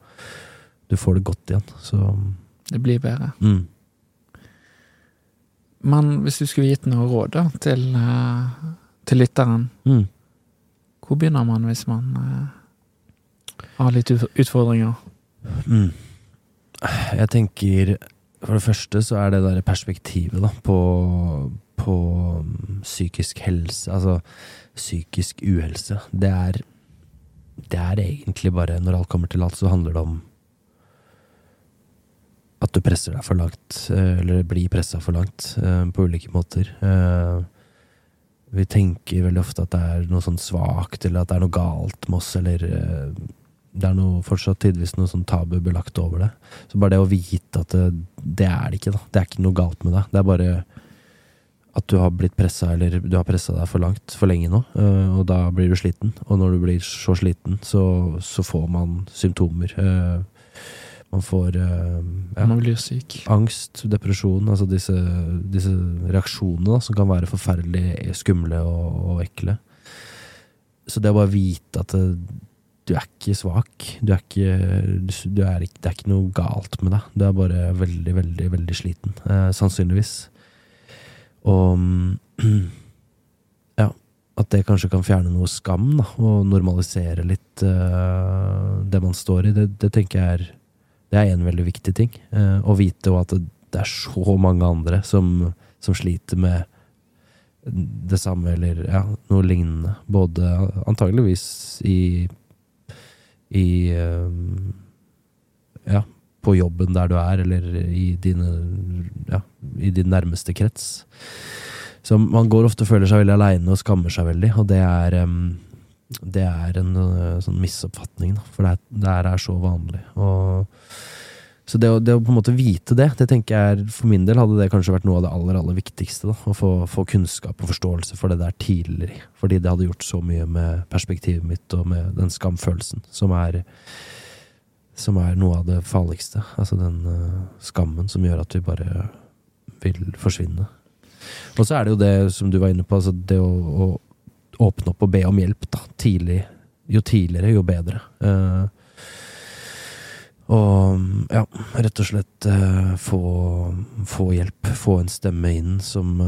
du får det godt igjen. Så Det blir bedre. mm. Men hvis du skulle gitt noe råd da, til, eh, til lytteren, Mm. hvor begynner man hvis man uh, har litt utfordringer? Mm. Jeg tenker For det første så er det der perspektivet da, på, på mm, psykisk helse, altså psykisk uhelse, det er Det er egentlig bare, når alt kommer til alt, så handler det om at du presser deg for langt, eh, eller blir pressa for langt, eh, på ulike måter. Eh, Vi tenker veldig ofte at det er noe sånn svakt, eller at det er noe galt med oss, eller det er noe, fortsatt tidvis noe sånn tabu belagt over det. Så bare det å vite at det, det er det ikke, da. Det er ikke noe galt med deg. Det er bare at du har blitt pressa, eller du har pressa deg for langt for lenge nå, eh, og da blir du sliten. Og når du blir så sliten, så, så får man symptomer. Eh, man får eh, ja, Man blir syk. angst, depresjon, altså disse, disse reaksjonene da, som kan være forferdelig skumle og, og ekle. Så det å bare vite at det, du er ikke svak, du er ikke, du er Det er ikke noe galt med deg. Du er bare veldig, veldig, veldig sliten. Eh, sannsynligvis. Og ja, at det kanskje kan fjerne noe skam, da, og normalisere litt uh, det man står i, det, det tenker jeg er Det er en veldig viktig ting. Uh, å vite at det, det er så mange andre som, som sliter med det samme, eller ja, noe lignende. Både antageligvis i i uh, Ja, på jobben der du er, eller i dine Ja, i din nærmeste krets. Så man går ofte og føler seg veldig aleine og skammer seg veldig, og det er det er en eh, sånn misoppfatning, da, for det, det er så vanlig. Og, så det å, det å på en måte vite det, det tenker jeg for min del hadde det kanskje vært noe av det aller aller viktigste. da, Å få, få kunnskap og forståelse for det der tidligere. Fordi det hadde gjort så mye med perspektivet mitt og med den skamfølelsen, som er, som er noe av det farligste. Altså den uh, skammen som gjør at vi bare vil forsvinne. Og så er det jo det som du var inne på, altså det å, å åpne opp og be om hjelp da, tidlig. Jo tidligere, jo bedre. Uh, og ja, rett og slett uh, få, få hjelp. Få en stemme inn som,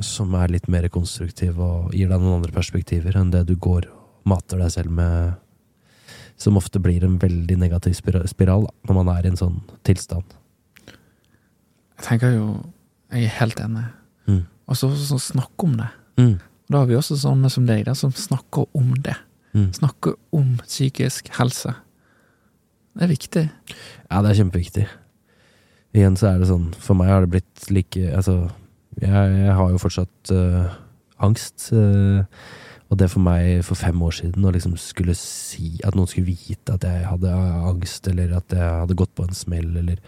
som er litt mer konstruktiv og gir deg noen andre perspektiver enn det du går og mater deg selv med. Som ofte blir en veldig negativ spiral da, når man er i en sånn tilstand. Jeg tenker jo Jeg er helt enig. Mm. Og så så snakke om det. Mm. Da har vi også sånne som deg, der, som snakker om det. Mm. Snakker om psykisk helse. Det er viktig. Ja, det er kjempeviktig. Igjen så er det sånn, for meg har det blitt like Altså, jeg, jeg har jo fortsatt øh, angst. øh, og det for meg for fem år siden, å liksom skulle si At noen skulle vite at jeg hadde angst, eller at jeg hadde gått på en smell, eller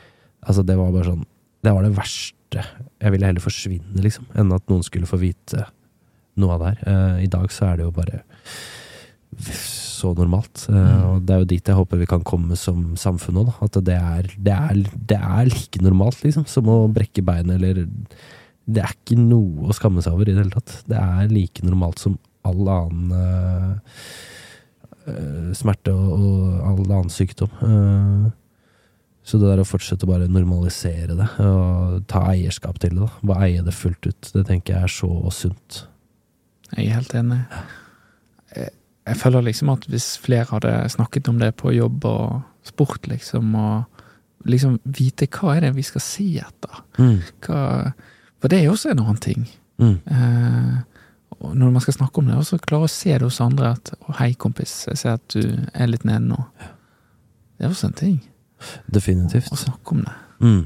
Altså, det var bare sånn Det var det verste. Jeg ville heller forsvinne, liksom, enn at noen skulle få vite noe av det her. Uh, I dag så er det jo bare så normalt. Uh, Mm. Og det er jo dit jeg håper vi kan komme som samfunn òg, At det er, det, er, det er like normalt, liksom, som å brekke beinet eller Det er ikke noe å skamme seg over i det hele tatt. Det er like normalt som all annen eh, eh, smerte og, og all annen sykdom. Eh, så det der å fortsette å bare normalisere det, og ta eierskap til det, da. bare eie det fullt ut, det tenker jeg er så sunt. Jeg er helt enig. Jeg, jeg føler liksom at hvis flere hadde snakket om det på jobb og sport, liksom, og liksom vite hva er det vi skal si etter, hva, for det er jo også en annen ting. Mm. Eh, og når man skal snakke om det, også klare å se det hos andre at 'Å, hei, kompis, jeg ser at du er litt nede nå'. Det er også en ting. Definitivt. Å snakke om det. Mm.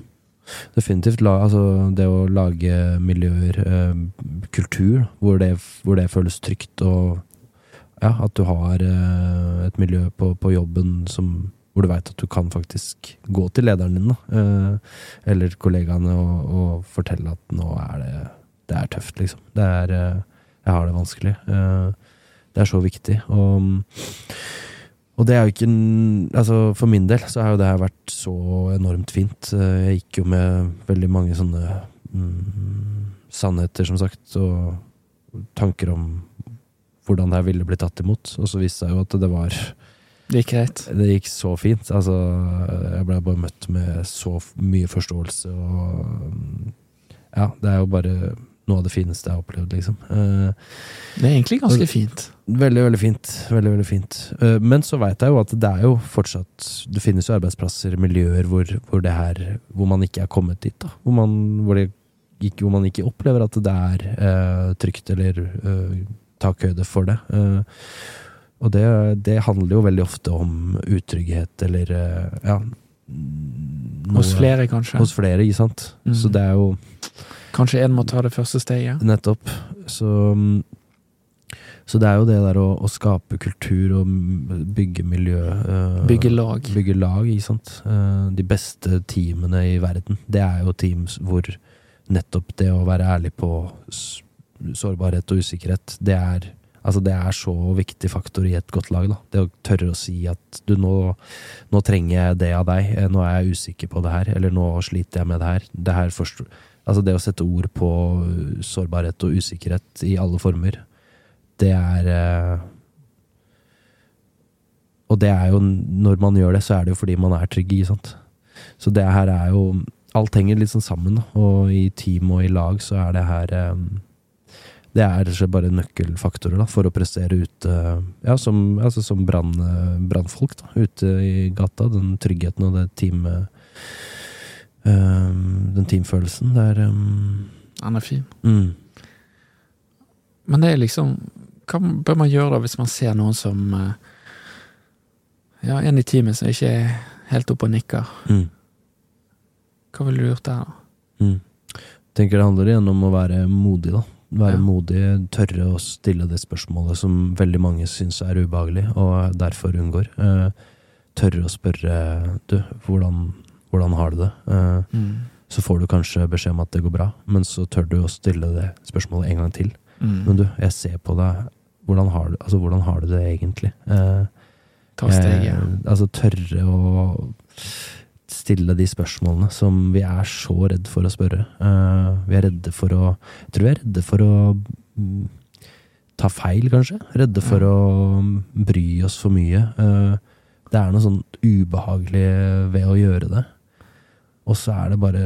Definitivt. La, altså, det å lage miljøer, eh, kultur, hvor det, hvor det føles trygt, og ja, at du har eh, et miljø på, på jobben som, hvor du veit at du kan faktisk gå til lederen din, da, eh, eller kollegaene, og, og fortelle at nå er det Det er tøft, liksom. Det er eh, Jeg har det vanskelig. Eh, det er så viktig. Og og det er jo ikke Altså, for min del så har jo det her vært så enormt fint. Eh, Jeg gikk jo med veldig mange sånne mm, sannheter, som sagt, og tanker om hvordan det her ville bli tatt imot. Og så viste det seg jo at det var Det gikk greit. Det gikk så fint. Altså, jeg ble bare møtt med så mye forståelse og mm, Ja, det er jo bare noe av det fineste jeg har opplevd, liksom. Eh, Det er egentlig ganske fint. Veldig, veldig fint. Veldig, veldig fint. Eh, Men så veit jeg jo at det er jo fortsatt Det finnes jo arbeidsplasser, miljøer, hvor, hvor det her Hvor man ikke er kommet dit, da. Hvor man, hvor det ikke, hvor man ikke opplever at det er eh, trygt eller eh, takhøyde for det. Eh, og det, det handler jo veldig ofte om utrygghet eller eh, ja noe- Hos flere, kanskje. Hos flere, ikke sant. Mm. Så det er jo Kanskje en må ta det første steget. Nettopp. Så, så det er jo det der å, å skape kultur og bygge miljø uh, Bygge lag. Bygge lag, ikke sant. Uh, de beste teamene i verden, det er jo teams hvor nettopp det å være ærlig på sårbarhet og usikkerhet, det er Altså, det er så viktig faktor i et godt lag, da. Det å tørre å si at du, nå, nå trenger jeg det av deg, nå er jeg usikker på det her, eller nå sliter jeg med det her. Det her forstår Altså, det å sette ord på sårbarhet og usikkerhet i alle former, det er eh, Og det er jo, når man gjør det, så er det jo fordi man er trygg, ikke sant. Så det her er jo Alt henger litt sånn sammen. Og i team og i lag så er det her eh, Det er rett og slett bare nøkkelfaktorer da, for å prestere ute, ja, som, altså som brannfolk ute i gata. Den tryggheten og det teamet eh, Den teamfølelsen. Det er um, Den er fin. mm, Men det er liksom Hva bør man gjøre da hvis man ser noen som eh, Ja, en i teamet som ikke er helt oppe og nikker? mm, Hva ville du gjort der, da? mm. Tenker det handler igjen om å være modig, da. Være Ja. modig, tørre å stille det spørsmålet som veldig mange syns er ubehagelig, og derfor unngår. Uh, tørre å spørre du, hvordan, hvordan har du det? Eh, så får du kanskje beskjed om at det går bra, men så tør du å stille det spørsmålet en gang til. Mm. Men du, jeg ser på deg, hvordan har du, altså, hvordan har du det egentlig? Uh, Ta steget. eh, altså tørre å stille de spørsmålene som vi er så redd for å spørre. Uh, vi er redde for å Jeg tror vi er redde for å mm, ta feil, kanskje. Redde for Ja. å mm, bry oss for mye. Det er noe sånn ubehagelig ved å gjøre det. Og så er det bare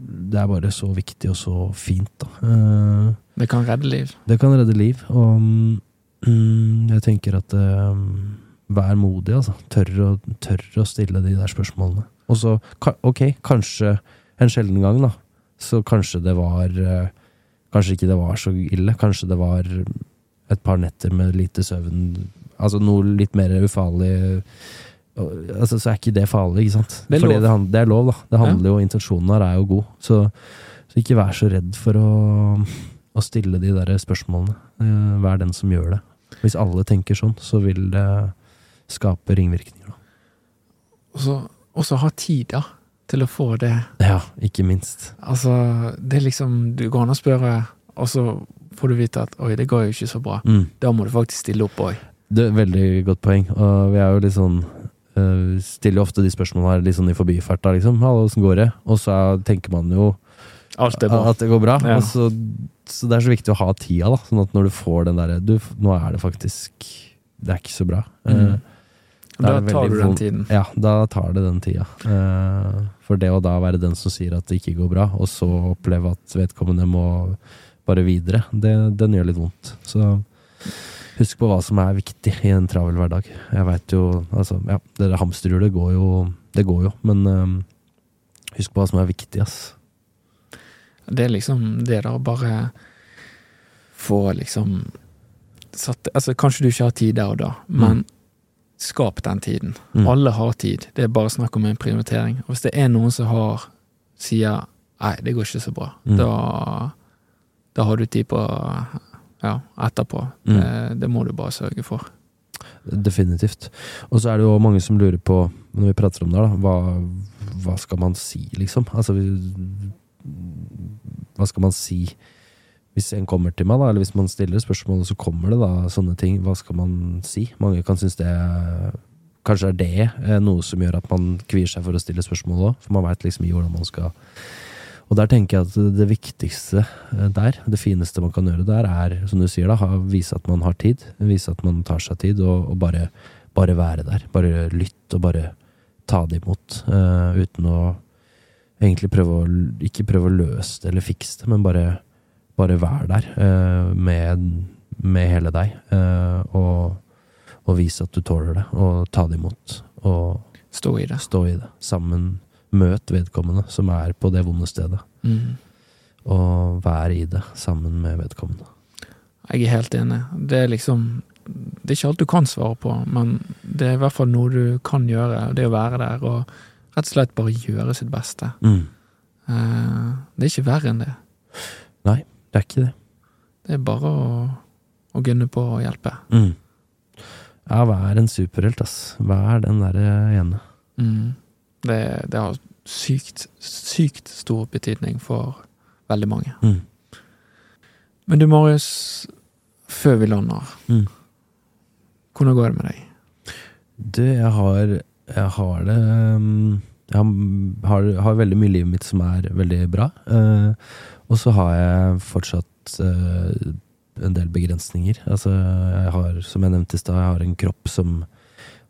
Det er bare så viktig og så fint, da. Eh, Det kan redde liv. det kan redde liv, og mm, jeg tenker at eh, Vær modig, altså. Tør å, tør å stille de der spørsmålene. Og så, ok, kanskje en sjelden gang, da. Så kanskje det var eh, Kanskje ikke det var så ille. Kanskje det var et par netter med lite søvn. Altså noe litt mer ufarlig. Altså, så er ikke det farlig, ikke sant? Det er lov. Det, det er lov, da. Det handler jo, Intensjonen her er jo god. Så, så ikke vær så redd for å, å stille de der spørsmålene. Eh, Vær den som gjør det. Hvis alle tenker sånn, så vil det skape ringvirkninger. Og så ha tid, da, til å få det. Ja, ikke minst. Altså, det er liksom Du går an å spørre, og så får du vite at oi, det går jo ikke så bra. Mm. Da må du faktisk stille opp òg. Veldig godt poeng. Og vi er jo litt sånn Stiller jo ofte de spørsmålene her litt sånn i forbifarta, liksom. Hallo, åssen går det? Og så tenker man jo at det går bra. Ja. Så, så det er så viktig å ha tida, da. Sånn at når du får den derre Du, nå er det faktisk Det er ikke så bra. Eh, Mm. Da tar du den tiden. Ja, da tar det den tida. Eh, for det å da være den som sier at det ikke går bra, og så oppleve at vedkommende må bare videre, det, den gjør litt vondt. Så husk på hva som er viktig i en travel hverdag. Jeg veit jo Altså, ja, det der hamsterhjulet går jo Det går jo, men um, husk på hva som er viktig, ass. Det er liksom det da, bare få liksom satt Altså, kanskje du ikke har tid der og da, men skap den tiden. Mm. Alle har tid, det er bare snakk om en prioritering. Og hvis det er noen som har sier nei, det går ikke så bra, Mm. Mm. da, da har du tid på ja, etterpå. Mm. Det, det må du bare sørge for. Definitivt. Og så er det jo mange som lurer på, når vi prater om det, da, hva, hva skal man si, liksom? Altså, vi- hva skal man si hvis en kommer til meg, da, eller hvis man stiller spørsmål, så kommer det da sånne ting. Hva skal man si? Mange kan synes det Kanskje er det eh, noe som gjør at man kvier seg for å stille spørsmål òg, for man veit liksom ikke hvordan man skal Og der tenker jeg at det viktigste eh, der, det fineste man kan gjøre der, er, som du sier, da, vise at man har tid. Vise at man tar seg tid, og, og bare, bare være der. Bare lytte, og bare ta det imot. Uh, uten å egentlig prøve å Ikke prøve å løse det eller fikse det, men bare, bare være der uh, med, med hele deg. Uh, og, og vise at du tåler det, og ta det imot. Og Stå i det. stå i det. Sammen. Møt vedkommende som er på det vonde stedet. Mm. Og vær i det sammen med vedkommende. Jeg er helt enig. Det er liksom Det er ikke alt du kan svare på, men det er i hvert fall noe du kan gjøre. Det å være der og rett og slett bare gjøre sitt beste. Mm. Eh, Det er ikke verre enn det. Nei, Det er ikke det. Det er bare å, å gunne på å hjelpe. Mm. Ja, vær en superhelt, ass. Vær den derre ene. Mm. Det, det har sykt, sykt stor betydning for veldig mange. Mm. Men du, Marius, før vi lander, Mm. hvordan går det med deg? Du, jeg har Jeg har det um, Jeg har, har veldig mye i livet mitt som er veldig bra. eh, og så har jeg fortsatt eh, en del begrensninger. Altså, jeg har, som jeg nevnte i stad, jeg har en kropp som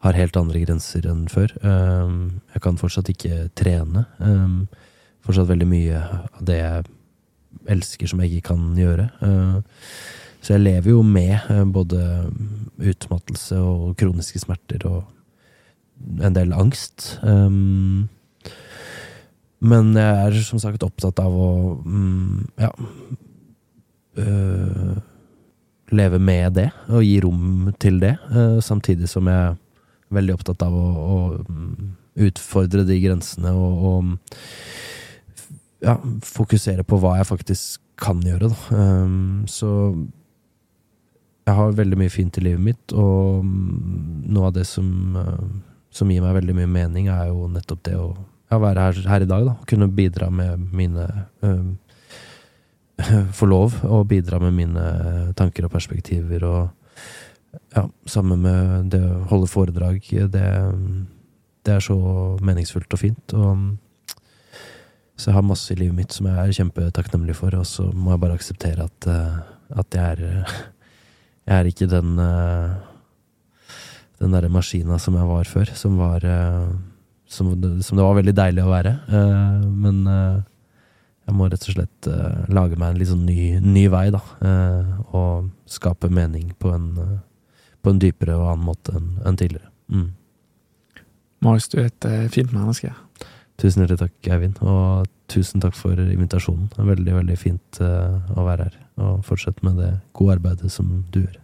har helt andre grenser enn før. Um, jeg kan fortsatt ikke trene. Um, fortsatt veldig mye av det jeg elsker som jeg ikke kan gjøre. Uh, så jeg lever jo med eh, både utmattelse og kroniske smerter og en del angst. Um, men jeg er som sagt opptatt av å mm, ja øh, leve med det, og gi rom til det, samtidig som jeg veldig opptatt av å, å mm, utfordre de grensene og, og ja, fokusere på hva jeg faktisk kan gjøre, da. Um, så jeg har veldig mye fint i livet mitt, og mm, noe av det som, øh, som gir meg veldig mye mening, er jo nettopp det å ja, være her, her i dag, da. Kunne bidra med mine um, Få lov å bidra med mine tanker og perspektiver, og ja, sammen med det å holde foredrag, det, det er så meningsfullt og fint. Og så jeg har masse i livet mitt som jeg er kjempetakknemlig for, og så må jeg bare akseptere at, øh, at jeg er Jeg er ikke den øh, Den derre maskina som jeg var før, som var øh, som, som det var veldig deilig å være. Eh, men eh, jeg må rett og slett eh, lage meg en litt sånn ny, ny vei, da. eh, og skape mening på en, eh, på en dypere og annen måte enn en tidligere. Mm. Marius, du er et eh, fint menneske. Tusen hjertelig takk, Eivind, og tusen takk for invitasjonen. Det er veldig, veldig fint eh, å være her, og fortsette med det gode arbeidet som du gjør.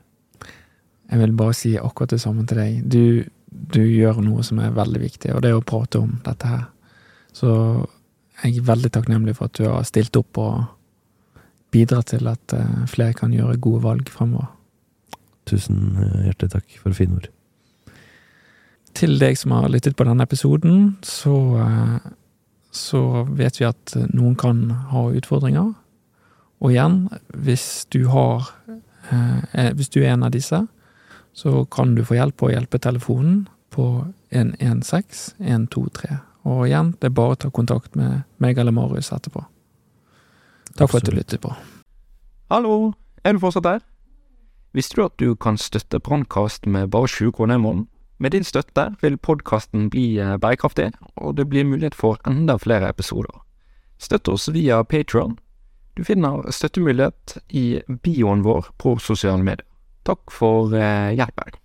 Jeg vil bare si akkurat det samme til deg. Du, du gjør noe som er veldig viktig, og det er å prate om dette her. Så jeg er veldig takknemlig for at du har stilt opp og bidratt til at eh, flere kan gjøre gode valg fremover. Tusen eh, hjertelig takk for fine ord. Til deg som har lyttet på denne episoden, så, eh, så vet vi at noen kan ha utfordringer. Og igjen, hvis du har eh, Hvis du er en av disse, så kan du få hjelp på hjelpetelefonen på 116 123. Og igjen, det er bare å ta kontakt med meg eller Marius etterpå. Takk for at du lyttet på. Hallo, er du fortsatt der? Visste du at du kan støtte Brannkast med bare 20 kroner i måneden? Med din støtte vil podkasten bli eh, bærekraftig, og det blir mulighet for enda flere episoder. Støtt oss via Patron. Du finner støttemulighet i bioen vår på sosiale medier. Takk for eh, hjelpen.